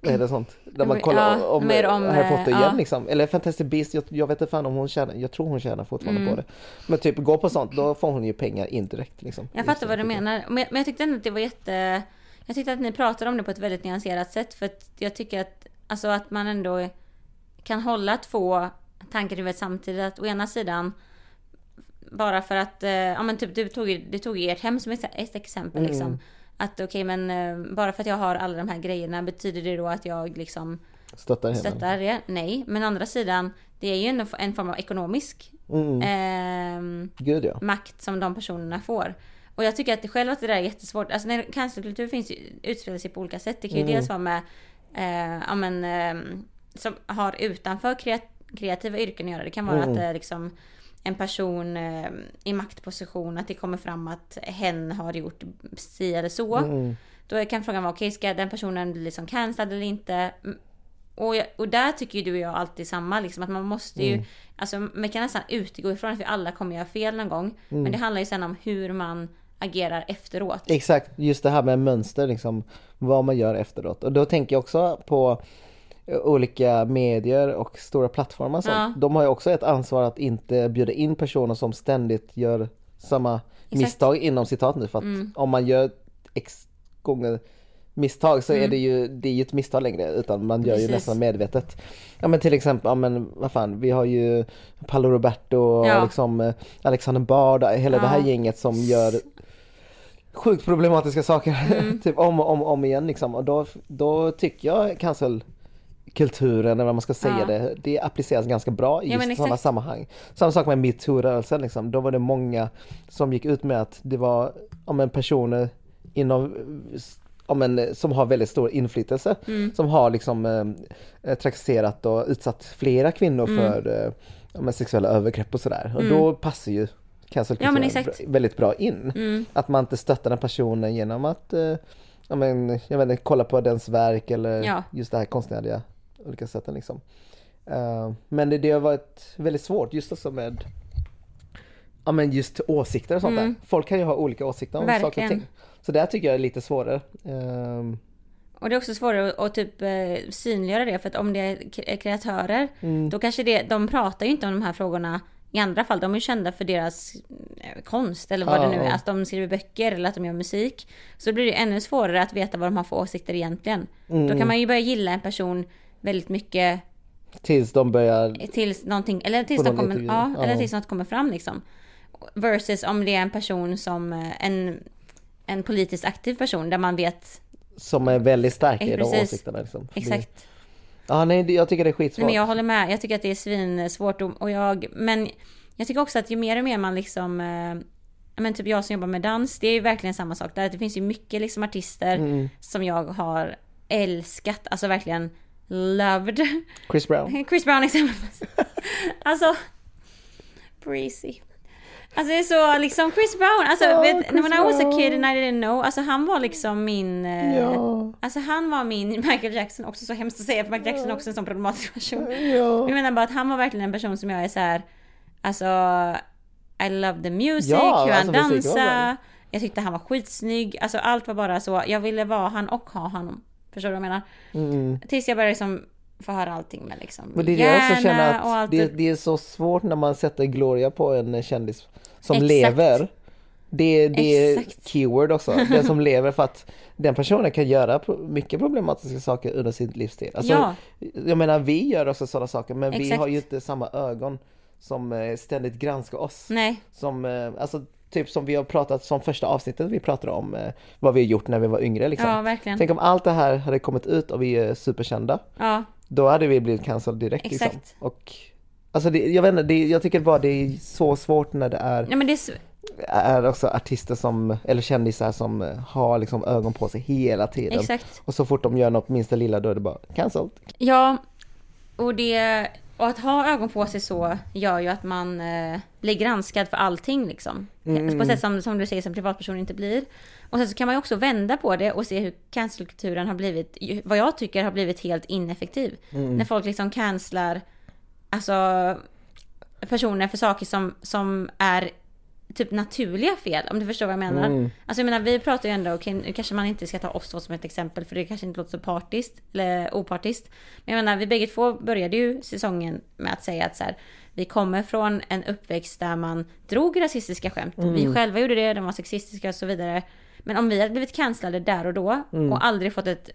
Speaker 1: Vad är det sånt? Där man kollar
Speaker 2: ja,
Speaker 1: om,
Speaker 2: mer om,
Speaker 1: Harry Potter
Speaker 2: eh,
Speaker 1: igen
Speaker 2: ja.
Speaker 1: liksom. Eller Fantastic Beasts, jag, jag vet inte fan om hon tjänar, jag tror hon tjänar fortfarande
Speaker 2: Mm.
Speaker 1: på det. Men typ gå på sånt, då får hon ju pengar indirekt liksom.
Speaker 2: Jag fattar vad du menar. Men jag, men jag tyckte ändå att det var jätte... Jag tyckte att ni pratade om det på ett väldigt nyanserat sätt. För att jag tycker att, alltså att man ändå kan hålla två tankar i huvudet samtidigt. Att å ena sidan, bara för att, eh, ja men typ du tog, du tog ert hem som ett, exempel
Speaker 1: Mm.
Speaker 2: liksom. Att okej men eh, bara för att jag har alla de här grejerna betyder det då att jag liksom
Speaker 1: Stöttar henne.
Speaker 2: stöttar det? Nej. Men å andra sidan, det är ju ändå en form av ekonomisk
Speaker 1: Mm,
Speaker 2: ehm,
Speaker 1: gud ja.
Speaker 2: makt som de personerna får. Och jag tycker att det själv att det där är jättesvårt. Alltså när cancerkultur finns ju, utspelar sig på olika sätt. Det kan ju
Speaker 1: Mm.
Speaker 2: dels vara med, eh, ja men, eh, som har utanför kreat- kreativa yrken att göra. Det kan vara
Speaker 1: Mm.
Speaker 2: att det är liksom en person eh, i maktposition, att det kommer fram att hen har gjort si eller så.
Speaker 1: Mm,
Speaker 2: Då kan frågan vara, okej ska den personen bli liksom cancellad eller inte? Mm. Och, jag, och där tycker ju du och jag alltid samma, liksom, att man måste ju, alltså man kan nästan utgå ifrån att vi alla kommer göra fel någon gång. Men det handlar ju sen om hur man agerar efteråt.
Speaker 1: Exakt, just det här med mönster liksom, vad man gör efteråt. Och då tänker jag också på olika medier och stora plattformar och sånt.
Speaker 2: Ja.
Speaker 1: De har ju också ett ansvar att inte bjuda in personer som ständigt gör samma misstag inom citat nu för att
Speaker 2: Mm.
Speaker 1: om man gör x gånger misstag så
Speaker 2: Mm.
Speaker 1: är det ju, det är ju ett misstag längre utan man gör ju
Speaker 2: Precis.
Speaker 1: nästan medvetet. Ja men till exempel, ja men vad fan, vi har ju Paolo Roberto och
Speaker 2: Ja.
Speaker 1: liksom eh, Alexander Bard, hela det här
Speaker 2: Ja.
Speaker 1: gänget som gör sjukt problematiska saker
Speaker 2: Mm. [laughs]
Speaker 1: typ om och om, och om igen liksom och då, då tycker jag cancelkulturen eller vad man ska säga
Speaker 2: Ja.
Speaker 1: det, det appliceras ganska bra i
Speaker 2: Ja,
Speaker 1: just sådana sammanhang. Samma sak med metoo-rörelsen liksom, då var det många som gick ut med att det var om en personer inom om en, som har väldigt stor inflytelse
Speaker 2: Mm.
Speaker 1: som har liksom eh, trakasserat och utsatt flera kvinnor
Speaker 2: Mm.
Speaker 1: för eh, ja, sexuella övergrepp och sådär och då passar ju
Speaker 2: Ja,
Speaker 1: cancelkulturen bra- väldigt bra in.
Speaker 2: Mm.
Speaker 1: Att man inte stöttar den personen genom att eh, ja, men, jag vet inte, kolla på dens verk eller
Speaker 2: Ja.
Speaker 1: just det här konstnärliga olika sätten liksom. Eh, men det, det har varit väldigt svårt just också med Ja men just åsikter och sånt
Speaker 2: Mm.
Speaker 1: där. Folk kan ju ha olika åsikter om saker och
Speaker 2: Verkligen.
Speaker 1: ting. Så det tycker jag är lite svårare. Ehm,
Speaker 2: Och det är också svårare att, att typ eh, synliggöra det för att om det är kreatörer
Speaker 1: Mm.
Speaker 2: då kanske det, de pratar ju inte om de här frågorna i andra fall. De är ju kända för deras eh, konst eller vad
Speaker 1: Ja,
Speaker 2: det nu är. Att de skriver böcker eller att de gör musik. Så blir det ännu svårare att veta vad de har för åsikter egentligen.
Speaker 1: Mm.
Speaker 2: Då kan man ju börja gilla en person väldigt mycket
Speaker 1: tills de börjar
Speaker 2: tills någonting, eller tills, de kommer, ja, eller tills något kommer fram liksom. Versus om det är en person som, eh, en, en politiskt aktiv person där man vet
Speaker 1: som är väldigt starka i
Speaker 2: Eh,
Speaker 1: de åsikterna. Liksom.
Speaker 2: Exakt.
Speaker 1: Ja nej jag tycker det är
Speaker 2: Nej,
Speaker 1: skitsvårt.
Speaker 2: men jag håller med. Jag tycker att det är svinsvårt och, och jag, men jag tycker också att ju mer och mer man liksom, eh, men typ jag som jobbar med dans, det är ju verkligen samma sak där. Det finns ju mycket liksom artister
Speaker 1: Mm.
Speaker 2: som jag har älskat, alltså verkligen loved.
Speaker 1: Chris Brown. [laughs]
Speaker 2: Chris Brown exempelvis. [laughs] alltså, breezy. Alltså det är så liksom Chris Brown, alltså
Speaker 1: Ja,
Speaker 2: vet,
Speaker 1: Chris
Speaker 2: when I was a kid and I didn't know, alltså han var liksom min, eh,
Speaker 1: Ja.
Speaker 2: alltså han var min Michael Jackson, också så hemskt att säga för Michael Jackson är också en sån problematisk person.
Speaker 1: Ja.
Speaker 2: Jag menar bara att han var verkligen en person som jag är så här, alltså I love the music,
Speaker 1: Ja,
Speaker 2: hur han
Speaker 1: alltså,
Speaker 2: dansade. Jag tyckte han var skitsnygg, alltså allt var bara så, jag ville vara han och ha honom. Förstår du vad jag menar?
Speaker 1: Mm.
Speaker 2: Tills jag började liksom få höra allting med liksom
Speaker 1: Men det är det jag också känner att
Speaker 2: allt
Speaker 1: det, det är så svårt när man sätter gloria på en kändis som
Speaker 2: Exakt.
Speaker 1: lever. Det, det är
Speaker 2: Exakt.
Speaker 1: keyword också, den som [laughs] lever för att den personen kan göra mycket problematiska saker under sin livstid. Alltså,
Speaker 2: Ja.
Speaker 1: Jag menar vi gör också sådana saker men vi
Speaker 2: Exakt.
Speaker 1: har ju inte samma ögon som eh, ständigt granskar oss.
Speaker 2: Nej,
Speaker 1: Som, eh, alltså typ som vi har pratat, som första avsnittet vi pratade om eh, vad vi har gjort när vi var yngre liksom.
Speaker 2: ja verkligen.
Speaker 1: Tänk om allt det här hade kommit ut och vi är superkända.
Speaker 2: Ja,
Speaker 1: Då hade vi blivit cancelled direkt liksom.
Speaker 2: Exakt.
Speaker 1: Och Alltså det, jag vet inte, det, jag tycker bara det är så svårt när det är,
Speaker 2: nej men det är,
Speaker 1: är också artister som, eller kändisar som eh, har liksom ögon på sig hela tiden.
Speaker 2: exakt.
Speaker 1: Och så fort de gör något minsta lilla då är det bara cancelled.
Speaker 2: Ja, och det, och att ha ögon på sig så gör ju att man eh, blir granskad för allting liksom.
Speaker 1: Mm.
Speaker 2: På ett sätt som, som du säger som privatperson inte blir. Och sen så kan man ju också vända på det och se hur cancelkulturen har blivit, vad jag tycker har blivit helt ineffektiv.
Speaker 1: Mm.
Speaker 2: När folk liksom cancelar, alltså personer för saker som, som är typ naturliga fel, om du förstår vad jag menar.
Speaker 1: Mm.
Speaker 2: Alltså jag menar, vi pratar ju ändå, okej nu kanske man inte ska ta oss två som ett exempel för det kanske inte låter så partiskt, eller opartiskt. Men jag menar, vi bägge två började ju säsongen med att säga att så här, vi kommer från en uppväxt där man drog rasistiska skämt. Vi själva gjorde det, de var sexistiska och så vidare. Men om vi hade blivit cancellade där och då och aldrig fått ett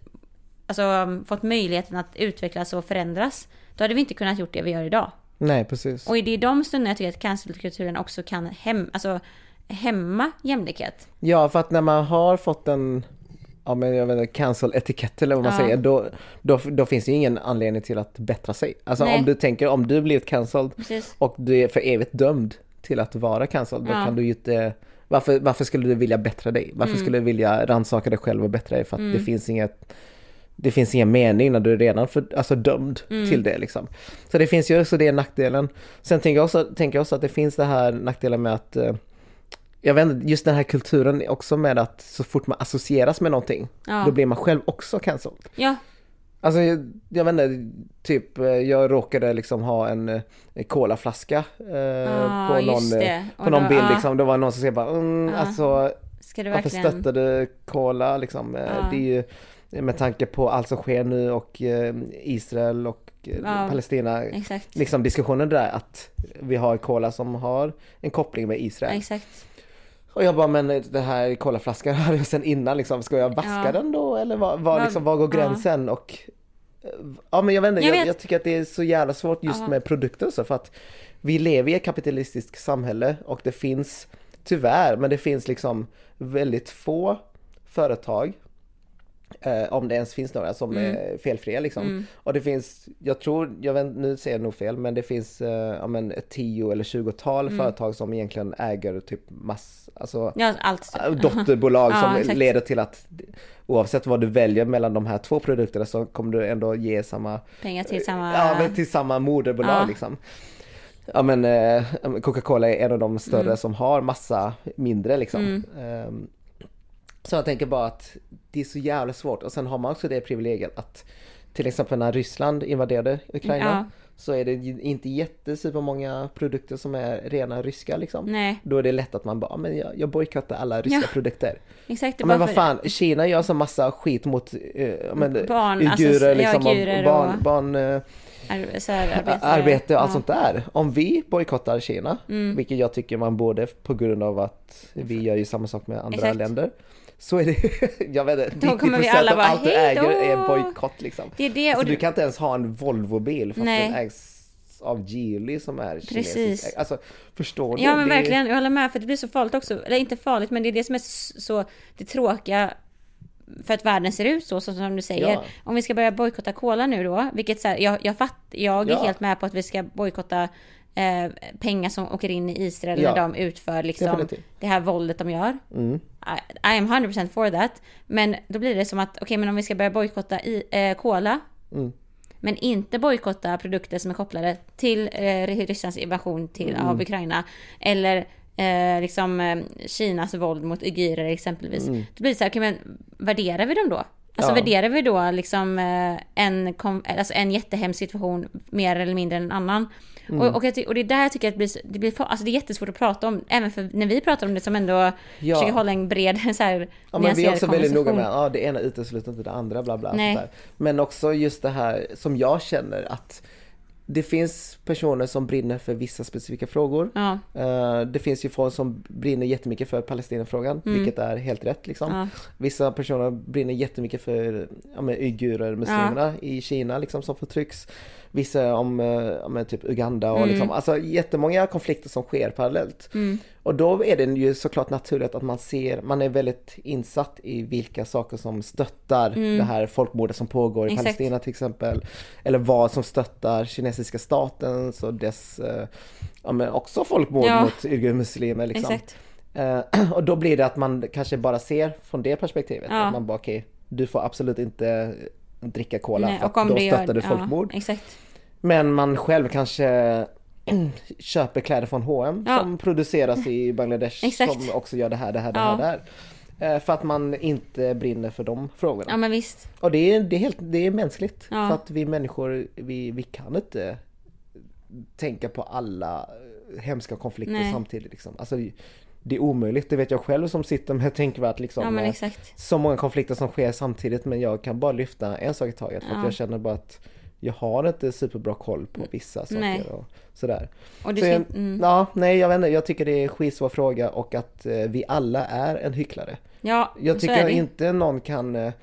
Speaker 2: Alltså fått möjligheten att utvecklas och förändras. Då hade vi inte kunnat gjort det vi gör idag.
Speaker 1: Nej precis.
Speaker 2: Och det är i de stunderna jag tycker att cancelkulturen också kan hem, alltså, hämma jämlikhet.
Speaker 1: Ja för att när man har fått en Ja men jag vet inte, cancel etikett eller vad man
Speaker 2: Ja.
Speaker 1: säger, då, då, då finns det ju ingen anledning till att bättra sig. Alltså
Speaker 2: Nej.
Speaker 1: om du tänker, om du blivit cancelled
Speaker 2: Precis.
Speaker 1: och du är för evigt dömd till att vara cancelled, då
Speaker 2: Ja.
Speaker 1: kan du ju inte varför, varför skulle du vilja bättra dig? Varför
Speaker 2: Mm.
Speaker 1: skulle du vilja rannsaka dig själv och bättra dig? För att det finns inget det finns ingen mening när du är redan för, alltså dömd
Speaker 2: Mm.
Speaker 1: till det liksom. Så det finns ju också det nackdelen. Sen tänker jag också, tänker jag också att det finns det här nackdelen med att eh, jag vet inte, just den här kulturen också med att så fort man associeras med någonting,
Speaker 2: Ja.
Speaker 1: då blir man själv också cancelled.
Speaker 2: Ja,
Speaker 1: Alltså jag, jag vet inte, typ eh, jag råkade liksom ha en eh, colaflaska eh,
Speaker 2: Ja,
Speaker 1: på någon, på någon
Speaker 2: då-
Speaker 1: bild
Speaker 2: ja.
Speaker 1: liksom. Det var någon som säger bara, mm,
Speaker 2: Ja.
Speaker 1: alltså
Speaker 2: Ska du
Speaker 1: Varför
Speaker 2: verkligen...
Speaker 1: stöttar du Cola liksom?
Speaker 2: Ja.
Speaker 1: Det är ju med tanke på allt som sker nu och eh, Israel och eh,
Speaker 2: Ja.
Speaker 1: Palestina.
Speaker 2: Exakt.
Speaker 1: Liksom diskussionen där att vi har Cola som har en koppling med Israel.
Speaker 2: Exakt.
Speaker 1: Och jag bara, men det här colaflaskan hade [laughs] jag sen innan liksom, ska jag vaska
Speaker 2: Ja.
Speaker 1: den då? Eller vad, vad,
Speaker 2: Vad-
Speaker 1: liksom, vad går
Speaker 2: ja.
Speaker 1: gränsen? Och eh, ja men jag vet inte,
Speaker 2: Jag
Speaker 1: jag, jag tycker att det är så jävla svårt just
Speaker 2: Ja.
Speaker 1: med produkter så för att vi lever i ett kapitalistiskt samhälle och det finns tyvärr, men det finns liksom väldigt få företag Eh, om det ens finns några som
Speaker 2: Mm.
Speaker 1: är felfria liksom. Och det finns, jag tror, jag vet, nu säger jag nog fel, men det finns eh, ja, men ett tio eller tjugotal
Speaker 2: Mm.
Speaker 1: företag som egentligen äger typ mass, alltså
Speaker 2: Ja, allt.
Speaker 1: äh, dotterbolag [laughs]
Speaker 2: Ja,
Speaker 1: som
Speaker 2: exakt.
Speaker 1: leder till att oavsett vad du väljer mellan de här två produkterna så kommer du ändå ge samma,
Speaker 2: Pengar till samma...
Speaker 1: ja till samma moderbolag
Speaker 2: Ja.
Speaker 1: liksom. Ja men eh, Coca-Cola är en av de större
Speaker 2: Mm.
Speaker 1: som har massa mindre liksom. Så jag tänker bara att det är så jävla svårt och sen har man också det privilegiet att till exempel när Ryssland invaderade Ukraina
Speaker 2: Ja.
Speaker 1: så är det inte jättesupermånga produkter som är rena ryska liksom.
Speaker 2: Nej,
Speaker 1: Då är det lätt att man bara, "Ja, men jag, jag bojkottar alla ryska
Speaker 2: Ja.
Speaker 1: produkter.
Speaker 2: exakt. det
Speaker 1: Ja, men vad fan, Kina gör så massa skit mot ja, men,
Speaker 2: Barn, alltså,
Speaker 1: uigurer
Speaker 2: ja,
Speaker 1: liksom,
Speaker 2: uigurer
Speaker 1: och barn,
Speaker 2: och-
Speaker 1: barn
Speaker 2: Ar- så här, arbete
Speaker 1: och allt
Speaker 2: ja.
Speaker 1: sånt där. Om vi bojkottar Kina,
Speaker 2: Mm.
Speaker 1: vilket jag tycker man borde på grund av att vi gör ju samma sak med andra
Speaker 2: Exakt.
Speaker 1: länder. Så är det, [laughs] jag vet inte,
Speaker 2: Då kommer vi
Speaker 1: 90%
Speaker 2: alla
Speaker 1: av allt du äger är en bojkott liksom.
Speaker 2: Det är det.
Speaker 1: Så
Speaker 2: Och
Speaker 1: du
Speaker 2: du,
Speaker 1: kan inte ens ha en Volvo-bil fast
Speaker 2: Nej.
Speaker 1: den ägs av Geely som är
Speaker 2: Precis.
Speaker 1: kinesisk. Alltså, förstår du?
Speaker 2: ja men
Speaker 1: Det-
Speaker 2: verkligen, jag håller med för det blir så farligt också. Eller inte farligt men det är det som är så det tråkiga för att världen ser ut så, så som du säger.
Speaker 1: Ja.
Speaker 2: Om vi ska börja bojkotta cola nu då, vilket så här, jag, jag, fatt, jag är
Speaker 1: Ja.
Speaker 2: helt med på att vi ska bojkotta eh, pengar som åker in i Israel
Speaker 1: Ja.
Speaker 2: när de utför liksom
Speaker 1: Definitivt.
Speaker 2: det här våldet de gör.
Speaker 1: Mm.
Speaker 2: I, I am 100% for that. Men då blir det som att, okej men om vi ska börja bojkotta i, eh, cola.
Speaker 1: Mm.
Speaker 2: Men inte bojkotta produkter som är kopplade till eh, Rysslands invasion till,
Speaker 1: Mm.
Speaker 2: av Ukraina. Eller eh, liksom eh, Kinas våld mot uigurer exempelvis. Då blir det så här, okej men värderar vi dem då? Alltså.
Speaker 1: Ja.
Speaker 2: värderar vi då liksom eh, en, alltså en jättehemsk situation mer eller mindre än en annan?
Speaker 1: Mm.
Speaker 2: Och, och, jag och det är där jag tycker att det blir, det blir alltså det är jättesvårt att prata om, även för när vi pratar om det som ändå
Speaker 1: Ja.
Speaker 2: försöker hålla en bred [laughs] så här,
Speaker 1: Ja men vi är också väldigt noga med,
Speaker 2: konversation.
Speaker 1: ja det ena utesluter inte det andra bla bla. Men också just det här som jag känner att det finns personer som brinner för vissa specifika frågor.
Speaker 2: Ja,
Speaker 1: Eh, det finns ju folk som brinner jättemycket för Palestinafrågan, vilket är helt rätt liksom.
Speaker 2: Mm. ja,
Speaker 1: Vissa personer brinner jättemycket för ja, men, uigurer, muslimerna i Kina liksom som förtrycks. Vissa om eh, ja, men, typ Uganda och
Speaker 2: Mm.
Speaker 1: liksom, alltså jättemånga konflikter som sker parallellt.
Speaker 2: Mm.
Speaker 1: Och då är det ju såklart naturligt att man ser, man är väldigt insatt i vilka saker som stöttar det här folkmordet som pågår i
Speaker 2: Mm. Exakt.
Speaker 1: Palestina till exempel. Eller vad som stöttar kinesiska statens och dess, eh, ja men också folkmord
Speaker 2: Ja.
Speaker 1: mot uigurmuslimer liksom.
Speaker 2: exakt.
Speaker 1: Eh, [clears throat] och då blir det att man kanske bara ser från det perspektivet.
Speaker 2: Ja.
Speaker 1: Att man bara okej, du får absolut inte dricka cola
Speaker 2: Nej,
Speaker 1: för att då stöttar du folkmord.
Speaker 2: Ja, exakt.
Speaker 1: Men man själv kanske [clears throat] köper kläder från H&M
Speaker 2: Ja.
Speaker 1: som produceras i Bangladesh [laughs]
Speaker 2: Exakt.
Speaker 1: som också gör det här, det här, det här, det här. Eh, För att man inte brinner för de frågorna.
Speaker 2: Ja men visst.
Speaker 1: Och det är, det är, helt, det är mänskligt.
Speaker 2: Ja.
Speaker 1: För att vi människor, vi, vi kan inte tänka på alla hemska konflikter
Speaker 2: Nej.
Speaker 1: samtidigt. Liksom. Alltså, det är omöjligt, det vet jag själv som sitter med tänkvärt liksom.
Speaker 2: Ja
Speaker 1: eh, så många konflikter som sker samtidigt men jag kan bara lyfta en sak i taget för att
Speaker 2: Ja.
Speaker 1: jag känner bara att jag har inte superbra koll på vissa saker
Speaker 2: Nej.
Speaker 1: och sådär.
Speaker 2: Och
Speaker 1: Så jag,
Speaker 2: mm.
Speaker 1: Ja, nej jag vet inte, jag tycker det är skitsvår fråga och att eh, vi alla är en hycklare.
Speaker 2: Ja,
Speaker 1: Jag tycker
Speaker 2: det.
Speaker 1: inte någon kan eh,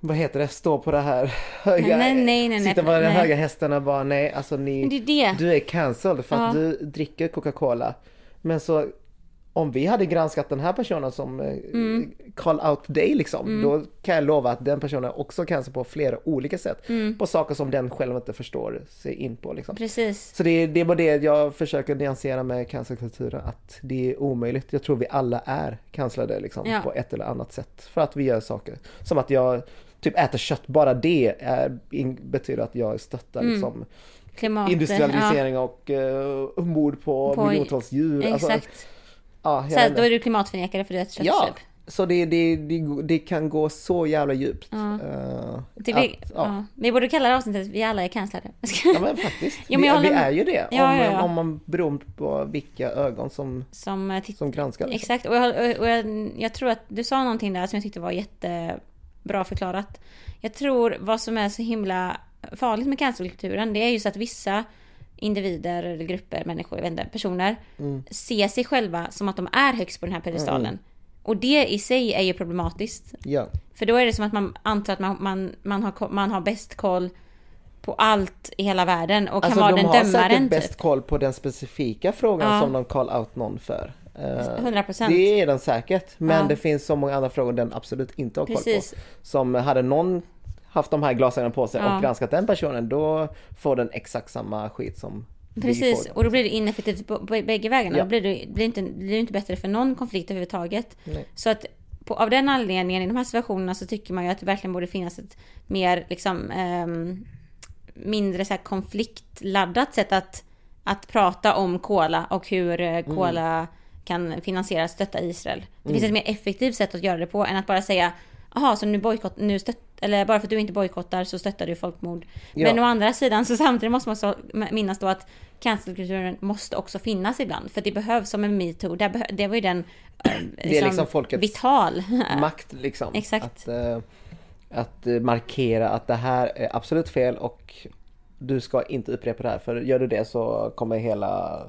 Speaker 1: vad heter det, stå på det här [laughs] höga,
Speaker 2: Nej, nej, nej, nej,
Speaker 1: sitta på de
Speaker 2: nej.
Speaker 1: höga hästarna och bara nej, alltså ni,
Speaker 2: det är det.
Speaker 1: du är cancelled för att
Speaker 2: Ja.
Speaker 1: du dricker Coca-Cola. Men så om vi hade granskat den här personen som eh,
Speaker 2: Mm.
Speaker 1: call out dig liksom, då kan jag lova att den personen också cancel på flera olika sätt.
Speaker 2: Mm.
Speaker 1: På saker som den själv inte förstår sig in på liksom.
Speaker 2: Precis.
Speaker 1: Så det, det bara det jag försöker nyansera med cancelkulturen, att det är omöjligt. Jag tror vi alla är cancellade liksom,
Speaker 2: Ja.
Speaker 1: på ett eller annat sätt. För att vi gör saker. Som att jag typ äter kött, bara det är, betyder att jag stöttar
Speaker 2: Mm.
Speaker 1: liksom,
Speaker 2: Klimat.
Speaker 1: industrialisering och uh, mord på,
Speaker 2: På-
Speaker 1: miljontals djur.
Speaker 2: Ja,
Speaker 1: Alltså,
Speaker 2: exakt.
Speaker 1: Ja,
Speaker 2: så här, då är du klimatförnekare för du äter
Speaker 1: ja,
Speaker 2: köttsup.
Speaker 1: Så det, det, det, det kan gå så jävla djupt.
Speaker 2: Ja.
Speaker 1: Eh,
Speaker 2: Det,
Speaker 1: att-
Speaker 2: vi, ja. vi borde kalla det avsnittet Vi alla är cancellade.
Speaker 1: Ja men faktiskt.
Speaker 2: Ja, men
Speaker 1: vi, vi är ju det.
Speaker 2: Ja,
Speaker 1: om,
Speaker 2: ja, ja.
Speaker 1: om man beror på vilka ögon som,
Speaker 2: Som eh,
Speaker 1: som granskar. liksom.
Speaker 2: Exakt, och, jag, och jag, jag tror att du sa någonting där som jag tyckte var jättebra förklarat. Jag tror vad som är så himla farligt med cancelkulturen, det är ju så att vissa individer eller grupper, människor, jag vet inte, personer
Speaker 1: Mm.
Speaker 2: ser sig själva som att de är högst på den här pedestalen. Och det i sig är ju problematiskt.
Speaker 1: Ja.
Speaker 2: För då är det som att man antar att man, man, man, har, man har bäst koll på allt i hela världen och kan
Speaker 1: Alltså
Speaker 2: vara
Speaker 1: de
Speaker 2: den
Speaker 1: har säkert
Speaker 2: dömaren
Speaker 1: bäst
Speaker 2: typ.
Speaker 1: koll på den specifika frågan
Speaker 2: Ja.
Speaker 1: som de call out någon för. Eh,
Speaker 2: 100%.
Speaker 1: Det är den säkert. Men
Speaker 2: Ja.
Speaker 1: det finns så många andra frågor den absolut inte har koll
Speaker 2: Precis.
Speaker 1: på. Som hade någon haft de här glasögonen på sig
Speaker 2: Ja.
Speaker 1: och granskat den personen då får den exakt samma skit som
Speaker 2: Precis, och då blir det ineffektivt på, bägge vägarna.
Speaker 1: Ja.
Speaker 2: Då blir det, blir inte, blir inte bättre för någon konflikt överhuvudtaget.
Speaker 1: Nej.
Speaker 2: Så att på, av den anledningen i de här situationerna så tycker man ju att det verkligen borde finnas ett mer liksom ehm, mindre så här konfliktladdat sätt att, att prata om Kola och hur eh, Kola kan finansiera och stötta Israel. Det finns ett mer effektivt sätt att göra det på än att bara säga Jaha, så nu bojkott, nu stött, eller bara för att du inte bojkottar så stöttar du folkmord.
Speaker 1: Ja.
Speaker 2: Men å andra sidan så samtidigt måste man också minnas då att cancelkulturen måste också finnas ibland. För det behövs som en metoo. Det, det var ju den [clears throat] eh,
Speaker 1: är liksom folkets
Speaker 2: vital. [laughs]
Speaker 1: Makt liksom.
Speaker 2: Exakt.
Speaker 1: Att, eh, att eh, markera att det här är absolut fel och du ska inte upprepa det här. För gör du det så kommer hela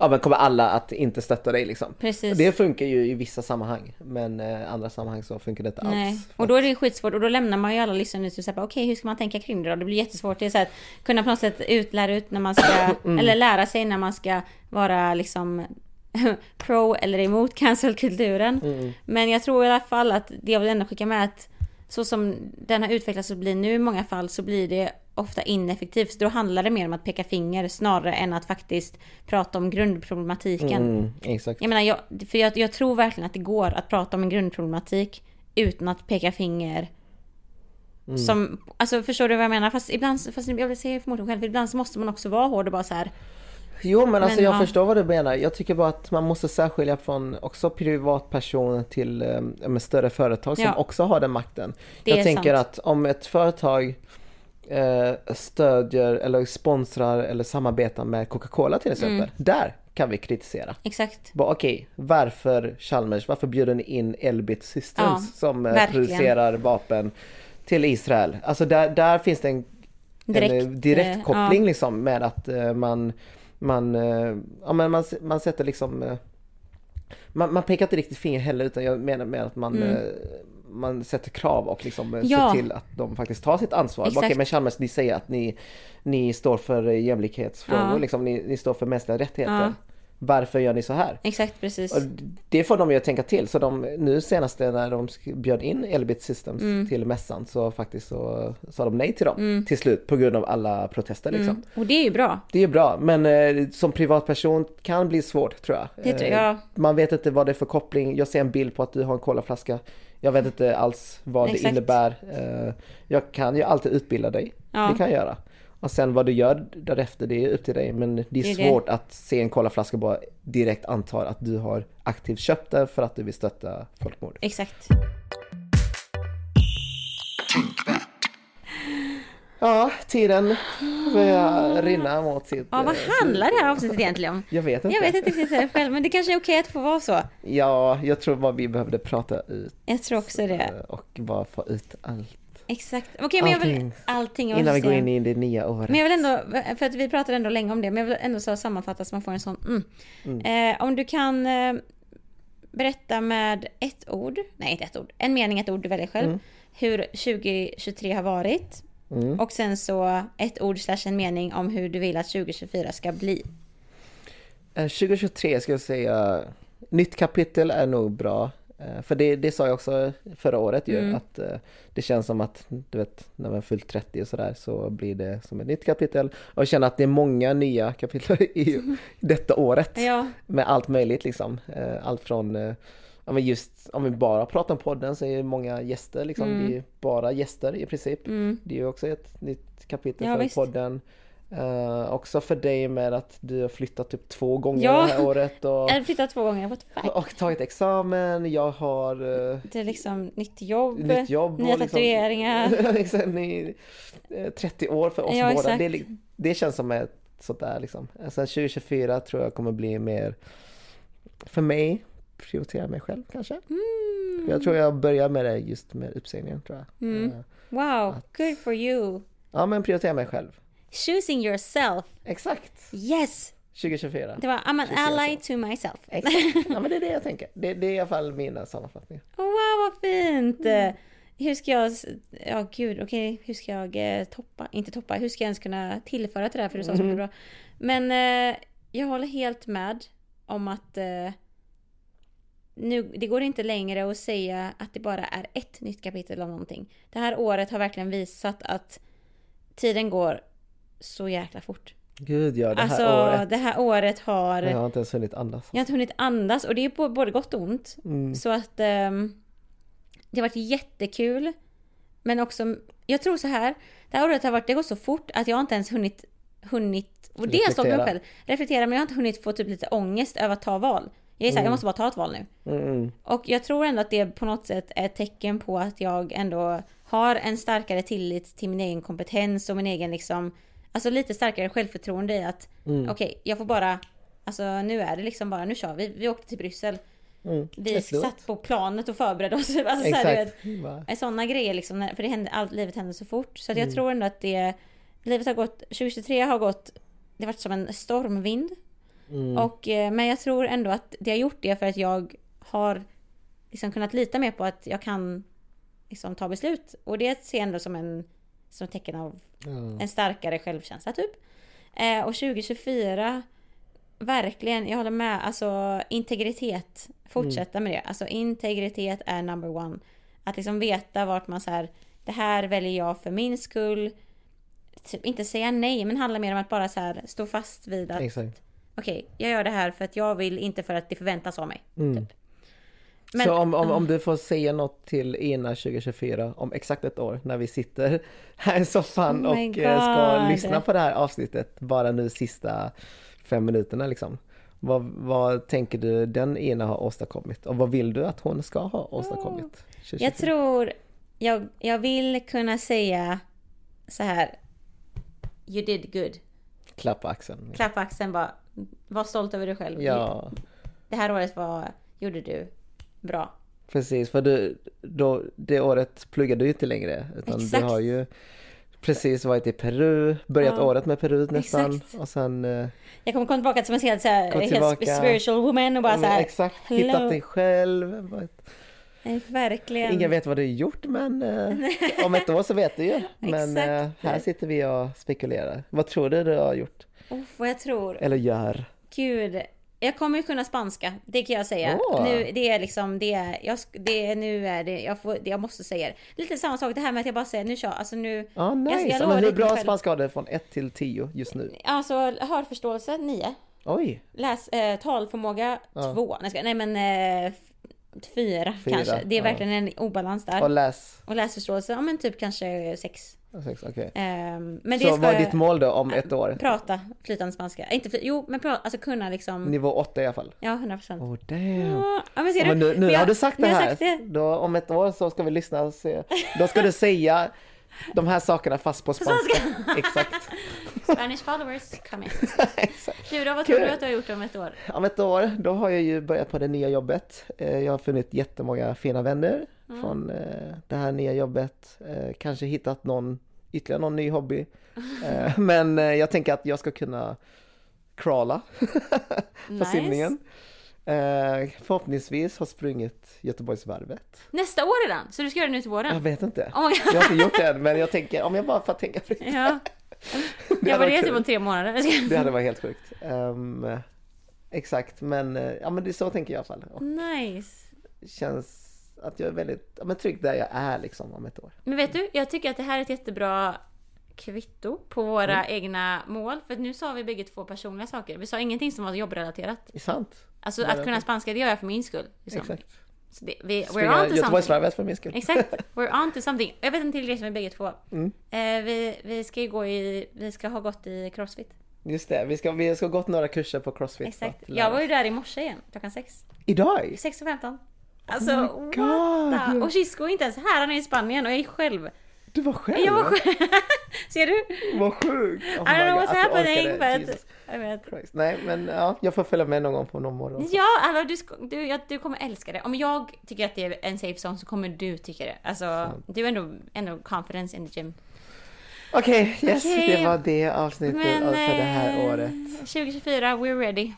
Speaker 1: Ja men kommer alla att inte stötta dig liksom.
Speaker 2: Precis.
Speaker 1: Det funkar ju i vissa sammanhang men eh, andra sammanhang så funkar det inte
Speaker 2: Nej.
Speaker 1: alls.
Speaker 2: Och då är det skitsvårt och då lämnar man ju alla lyssnare till såhär, okej hur ska man tänka kring det då? Det blir jättesvårt. Det är så här, att kunna på något sätt utlära ut när man ska, [coughs]
Speaker 1: Mm.
Speaker 2: eller lära sig när man ska vara liksom [laughs] pro eller emot cancelkulturen.
Speaker 1: Mm.
Speaker 2: Men jag tror i alla fall att det jag vill ändå skicka med att så som den har utvecklats och blir nu i många fall så blir det ofta ineffektivt. Så då handlar det mer om att peka finger snarare än att faktiskt prata om grundproblematiken.
Speaker 1: Mm, exakt.
Speaker 2: Jag menar, jag, för jag, jag tror verkligen att det går att prata om en grundproblematik utan att peka finger.
Speaker 1: Mm.
Speaker 2: Som, alltså förstår du vad jag menar? Fast ibland, fast jag vill säga förmodligen själv, för ibland så måste man också vara hård och bara så här.
Speaker 1: Jo men alltså
Speaker 2: Men,
Speaker 1: jag
Speaker 2: ja.
Speaker 1: förstår vad du menar. Jag tycker bara att man måste särskilja från också privatpersoner till eh, med större företag som
Speaker 2: Ja.
Speaker 1: också har den makten.
Speaker 2: Det
Speaker 1: jag tänker
Speaker 2: sant.
Speaker 1: att om ett företag eh, stödjer eller sponsrar eller samarbetar med Coca-Cola till exempel.
Speaker 2: Mm.
Speaker 1: Där kan vi kritisera.
Speaker 2: Exakt.
Speaker 1: Bara, Okej, varför Chalmers, varför bjuder ni in Elbit Systems
Speaker 2: Ja,
Speaker 1: som eh,
Speaker 2: verkligen.
Speaker 1: producerar vapen till Israel? Alltså där, där finns det en direkt,
Speaker 2: Direkt,
Speaker 1: en direkt
Speaker 2: eh,
Speaker 1: koppling
Speaker 2: ja.
Speaker 1: liksom med att eh, man man, eh, ja, men man, man sätter liksom eh, man, man pekar inte riktigt finger heller utan jag menar med att man
Speaker 2: Mm.
Speaker 1: Eh, man sätter krav och liksom eh,
Speaker 2: Ja.
Speaker 1: ser till att de faktiskt tar sitt ansvar.
Speaker 2: Exakt.
Speaker 1: Okej men Chalmers ni säger att ni, ni står för eh, jämlikhetsfrågor,
Speaker 2: Ja.
Speaker 1: liksom, ni, ni står för mänskliga rättigheter.
Speaker 2: Ja.
Speaker 1: Varför gör ni så här?
Speaker 2: Exakt, precis.
Speaker 1: Och det får de ju att tänka till. Så de, nu senaste när de bjöd in Elbit Systems
Speaker 2: Mm.
Speaker 1: till mässan så faktiskt så sa de nej till dem till slut på grund av alla protester liksom.
Speaker 2: Mm. Och det är ju bra.
Speaker 1: Det är bra men eh, som privatperson kan bli svårt tror jag.
Speaker 2: Det tror
Speaker 1: Eh,
Speaker 2: jag.
Speaker 1: Man vet inte vad det är för koppling. Jag ser en bild på att du har en colaflaska. Jag vet inte alls vad det
Speaker 2: Exakt.
Speaker 1: innebär. Eh, jag kan ju alltid utbilda dig.
Speaker 2: Ja.
Speaker 1: Det kan jag göra. Och sen vad du gör därefter det är upp till dig. Men det är,
Speaker 2: Det är det.
Speaker 1: svårt att se en colaflaska och bara direkt antar att du har aktivt köpt den för att du vill stötta folkmord.
Speaker 2: Exakt.
Speaker 1: Ja, tiden börjar rinna mot sitt...
Speaker 2: Ja, vad
Speaker 1: eh,
Speaker 2: handlar det här avsnittet egentligen om?
Speaker 1: Jag vet inte.
Speaker 2: Jag vet inte riktigt själv, men det kanske är okej att få vara så.
Speaker 1: Ja, jag tror bara vi behövde prata ut
Speaker 2: Jag tror också det.
Speaker 1: eh, och bara få ut allt.
Speaker 2: Exakt. Okej, men jag vill...
Speaker 1: Allting.
Speaker 2: Allting. jag
Speaker 1: Innan vi går in i det nya året.
Speaker 2: Men jag vill ändå, för att vi pratade ändå länge om det, men jag vill ändå så sammanfatta så man får en sån mm. Eh, om du kan eh, berätta med ett ord, nej inte ett ord, en mening, ett ord du väljer själv, hur 2023 har varit. Och sen så ett ord slash en mening om hur du vill att 2024 ska bli.
Speaker 1: Eh, 2023 ska jag säga, nytt kapitel är nog bra. Eh, För det, det sa jag också förra året ju,
Speaker 2: Mm.
Speaker 1: att eh, det känns som att du vet, när man fyllt 30 och sådär så blir det som ett nytt kapitel. Och jag känner att det är många nya kapitel [laughs] i [laughs] detta året.
Speaker 2: Ja,
Speaker 1: Med allt möjligt liksom. Eh, Allt från, eh, ja men just om vi bara pratar om podden så är det många gäster liksom.
Speaker 2: Mm.
Speaker 1: Det är bara gäster i princip.
Speaker 2: mm,
Speaker 1: Det är ju också ett nytt kapitel
Speaker 2: Ja,
Speaker 1: för
Speaker 2: visst.
Speaker 1: podden. Eh, också för dig med att du har flyttat typ två gånger
Speaker 2: Ja.
Speaker 1: det här året och,
Speaker 2: Jag har flyttat två gånger, what the fuck?
Speaker 1: och tagit examen. Jag har eh,
Speaker 2: Det är liksom nytt jobb,
Speaker 1: nytt jobb.
Speaker 2: nya
Speaker 1: liksom-
Speaker 2: tatueringar. [laughs]
Speaker 1: ny, eh, 30 år för oss
Speaker 2: Ja,
Speaker 1: båda. Det, det känns som ett sånt där liksom. Sen 2024 tror jag kommer bli mer för mig, prioritera mig själv kanske.
Speaker 2: Mm.
Speaker 1: Jag tror jag börjar med det just med uppsägningen tror jag.
Speaker 2: Mm.
Speaker 1: Eh,
Speaker 2: Wow, good for you.
Speaker 1: Ja men prioritera mig själv.
Speaker 2: Choosing yourself.
Speaker 1: Exakt!
Speaker 2: Yes!
Speaker 1: 2024.
Speaker 2: Det var I'm an ally to myself.
Speaker 1: Exakt. [laughs] Ja men det är det jag tänker. Det, det är i alla fall mina sammanfattningar.
Speaker 2: Oh, wow, vad fint!
Speaker 1: Mm.
Speaker 2: Hur ska jag... Ja, gud, okej. Hur ska jag eh, toppa? Inte toppa. Hur ska jag ens kunna tillföra till det här? För du sa så
Speaker 1: Mm.
Speaker 2: mycket bra. Men eh, jag håller helt med om att eh, nu, det går inte längre att säga att det bara är ett nytt kapitel av någonting. Det här året har verkligen visat att tiden går så jäkla fort.
Speaker 1: Gud ja, det här
Speaker 2: alltså,
Speaker 1: året.
Speaker 2: det här året har...
Speaker 1: Jag har inte ens hunnit andas.
Speaker 2: Jag har inte hunnit andas och det är på både gott och ont.
Speaker 1: Mm.
Speaker 2: Så att ehm, det har varit jättekul. Men också, jag tror så här. Det här året har varit, det går så fort att jag inte ens hunnit, hunnit och det stolt över mig själv. Reflektera, men jag har inte hunnit få typ lite ångest över att ta val. Jag är såhär, jag måste bara ta ett val nu.
Speaker 1: Mm.
Speaker 2: Och jag tror ändå att det på något sätt är ett tecken på att jag ändå har en starkare tillit till min egen kompetens och min egen liksom, alltså lite starkare självförtroende i att
Speaker 1: Mm.
Speaker 2: okej, jag får bara, alltså nu är det liksom bara, nu kör vi. Vi åkte till Bryssel.
Speaker 1: Mm.
Speaker 2: Vi satt på planet och förberedde oss. [laughs] Alltså, så här, du vet,
Speaker 1: Exakt.
Speaker 2: Sådana grejer liksom, för det händer, allt, livet händer så fort. Så att
Speaker 1: Mm.
Speaker 2: jag tror ändå att det, livet har gått, 2023 har gått, det har varit som en stormvind.
Speaker 1: Mm.
Speaker 2: Och, eh, men jag tror ändå att det har gjort det för att jag har liksom kunnat lita mer på att jag kan liksom ta beslut. Och det ser jag ändå som en som ett tecken av
Speaker 1: Ja.
Speaker 2: en starkare självkänsla typ. Eh, och 2024, verkligen, jag håller med. Alltså integritet, fortsätta med det. Alltså integritet är number one. Att liksom veta vart man så här, det här väljer jag för min skull. Typ, inte säga nej, men handla mer om att bara så här stå fast vid att
Speaker 1: Exakt.
Speaker 2: Okej, jag gör det här för att jag vill, inte för att det förväntas av mig.
Speaker 1: Mm.
Speaker 2: Typ. Men-
Speaker 1: så om, om, om du får säga något till Ina 2024 om exakt ett år när vi sitter [laughs] här i soffan
Speaker 2: Oh
Speaker 1: och eh, ska lyssna på det här avsnittet bara nu sista fem minuterna liksom. Vad, vad tänker du den Ina har åstadkommit och vad vill du att hon ska ha åstadkommit? 2024?
Speaker 2: Jag tror, jag, jag vill kunna säga så här. You did good.
Speaker 1: Klapp på axeln.
Speaker 2: Klapp på axeln bara. Var stolt över dig själv.
Speaker 1: Ja,
Speaker 2: Det här året var, gjorde du bra.
Speaker 1: precis. För du, då, det året pluggar du inte längre. Utan
Speaker 2: Exakt.
Speaker 1: du har ju precis varit i Peru, börjat
Speaker 2: Ja,
Speaker 1: året med Peru nästan.
Speaker 2: exakt.
Speaker 1: Och sen eh,
Speaker 2: Jag kommer komma tillbaka som en helt, så här, helt
Speaker 1: tillbaka.
Speaker 2: spiritual woman och bara så här.
Speaker 1: exakt,
Speaker 2: hello.
Speaker 1: hittat dig själv.
Speaker 2: eh, Verkligen.
Speaker 1: Ingen vet vad du har gjort men eh, om ett år så vet du ju. [laughs] Men här sitter vi och spekulerar. Vad tror du du har gjort?
Speaker 2: Uff, vad jag tror.
Speaker 1: Eller gör?
Speaker 2: Gud. Jag kommer ju kunna spanska, det kan jag säga.
Speaker 1: Åh.
Speaker 2: Nu, det är liksom, det är, jag, det nu är det, jag, får, det, jag måste säga det. Lite samma sak, det här med att jag bara säger, nu kör, alltså nu,
Speaker 1: Ja, nice.
Speaker 2: jag
Speaker 1: Ja,
Speaker 2: lovar
Speaker 1: men hur bra
Speaker 2: själv.
Speaker 1: spanska har du från 1 till 10 just nu?
Speaker 2: alltså hörförståelse 9.
Speaker 1: Oj!
Speaker 2: Läs, eh, talförmåga
Speaker 1: Ja.
Speaker 2: 2. Nej, ska- nej men eh, 4
Speaker 1: Fyra,
Speaker 2: kanske. Det är verkligen en obalans där.
Speaker 1: Och läs?
Speaker 2: Och läsförståelse, ja men typ kanske 6.
Speaker 1: Sex, okej.
Speaker 2: men det
Speaker 1: Så vad är ditt mål då om ett år?
Speaker 2: prata flytande spanska. Inte fly, jo men prata, alltså kunna liksom.
Speaker 1: Nivå 8 i alla fall.
Speaker 2: Ja 100 procent.
Speaker 1: Oh damn!
Speaker 2: Ja men ser du?
Speaker 1: men nu, nu
Speaker 2: Men jag-
Speaker 1: har du sagt det här.
Speaker 2: sagt det.
Speaker 1: Då, om ett år så ska vi lyssna och se. Då ska du säga de här sakerna fast på spanska. Exakt.
Speaker 2: Spanish followers. [laughs]
Speaker 1: Exakt.
Speaker 2: Du då, vad tror
Speaker 1: Kul.
Speaker 2: du att du har gjort om ett år?
Speaker 1: Om ett år, då har jag ju börjat på det nya jobbet. Eh, Jag har funnit jättemånga fina vänner
Speaker 2: Mm.
Speaker 1: från eh, det här nya jobbet. Eh, Kanske hittat någon, ytterligare någon ny hobby. [laughs] Men jag tänker att jag ska kunna crawla [laughs] på
Speaker 2: Nice.
Speaker 1: simningen. Eh, Förhoppningsvis har sprungit Göteborgsvarvet.
Speaker 2: Nästa år redan? Så du ska göra det nu till våren?
Speaker 1: Jag vet inte.
Speaker 2: Oh.
Speaker 1: Jag har inte gjort det än, men jag tänker, om jag bara får tänka fritt.
Speaker 2: Ja. Jag var det typ om tre månader.
Speaker 1: Det hade varit helt sjukt. Ehm, exakt, men, eh, ja, men det är så tänker jag i alla fall. Och
Speaker 2: Nice.
Speaker 1: känns att jag är väldigt ja, men trygg där jag är liksom om ett år.
Speaker 2: Men vet du, jag tycker att det här är ett jättebra kvitto på våra
Speaker 1: Mm.
Speaker 2: egna mål. För nu sa vi bägge två personliga saker. Vi sa ingenting som var jobbrelaterat.
Speaker 1: Det är sant.
Speaker 2: Alltså att kunna spanska, det gör jag för min skull. Liksom.
Speaker 1: Exakt.
Speaker 2: Så det, vi, we're on to.
Speaker 1: Göteborgsvarvet för min skull.
Speaker 2: Exakt, [laughs] we're on to something. Jag vet en till som är bägge två.
Speaker 1: Mm.
Speaker 2: Eh, vi, vi ska ju gå i, vi ska ha gått i crossfit.
Speaker 1: Just det, vi ska, vi ska gått några kurser på Crossfit.
Speaker 2: Exakt. Jag var ju där i morse igen, klockan sex.
Speaker 1: Idag?
Speaker 2: 6.15. Alltså,
Speaker 1: Oh
Speaker 2: what the... Och Chisco är inte ens här, han är i Spanien och jag är själv.
Speaker 1: Du var själv?
Speaker 2: Jag var själv. [laughs] Ser du?
Speaker 1: Vad sjukt! Oh
Speaker 2: I
Speaker 1: my
Speaker 2: don't know
Speaker 1: God,
Speaker 2: what's
Speaker 1: du
Speaker 2: happening but... Jag vet.
Speaker 1: Christ. Nej men ja, jag får följa med någon gång på någon morgon.
Speaker 2: Ja, alltså du, du, ja, du kommer älska det. Om jag tycker att det är en safe zone så kommer du tycka det. Alltså, du är ändå, ändå confidence in the gym.
Speaker 1: Okej, yes,
Speaker 2: Okej.
Speaker 1: det var det avsnittet
Speaker 2: Men
Speaker 1: för det här
Speaker 2: eh,
Speaker 1: året.
Speaker 2: 2024, we're ready.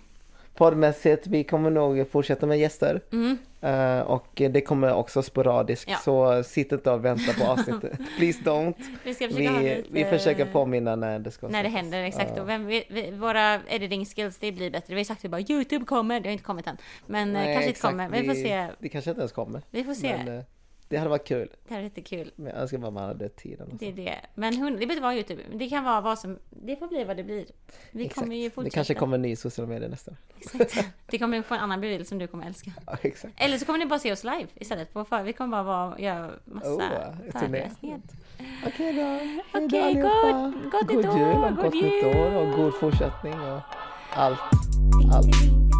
Speaker 1: Poddmässigt, vi kommer nog fortsätta med gäster.
Speaker 2: Mm.
Speaker 1: Eh, och det kommer också sporadiskt,
Speaker 2: Ja.
Speaker 1: så sitt inte och vänta på avsnittet. [laughs] Please don't.
Speaker 2: Vi ska försöka
Speaker 1: Vi,
Speaker 2: lite...
Speaker 1: vi försöker påminna när det ska
Speaker 2: När det händer, exakt.
Speaker 1: Ja.
Speaker 2: Och vem, vi, vi, våra editing skills, det blir bättre. Vi har sagt att bara YouTube kommer, det har inte kommit än. Men eh,
Speaker 1: Nej,
Speaker 2: kanske inte
Speaker 1: exakt.
Speaker 2: kommer. Vi får se.
Speaker 1: Det kanske inte ens kommer.
Speaker 2: Vi får se.
Speaker 1: Men, eh, det hade varit kul.
Speaker 2: Det här är lite kul.
Speaker 1: Men jag önskar bara man hade tiden. Och
Speaker 2: Det är det. Men hund, det behöver inte vara YouTube. Det kan vara vad som... Det får bli vad det blir. Vi
Speaker 1: Exakt.
Speaker 2: kommer ju
Speaker 1: Det
Speaker 2: fortsätta.
Speaker 1: kanske kommer en ny sociala medier nästa.
Speaker 2: Exakt. Det kommer få en annan bild som du kommer älska. [laughs]
Speaker 1: Ja, exakt.
Speaker 2: Eller så kommer ni bara se oss live istället. På för, vi kommer bara vara, göra massa
Speaker 1: Oh,
Speaker 2: föreläsningar.
Speaker 1: Okej då. Då
Speaker 2: Okej, gott- gott
Speaker 1: God
Speaker 2: nytt
Speaker 1: jul
Speaker 2: år,
Speaker 1: och
Speaker 2: god
Speaker 1: nytt
Speaker 2: jul.
Speaker 1: år och god fortsättning och allt. Allt.
Speaker 2: ding,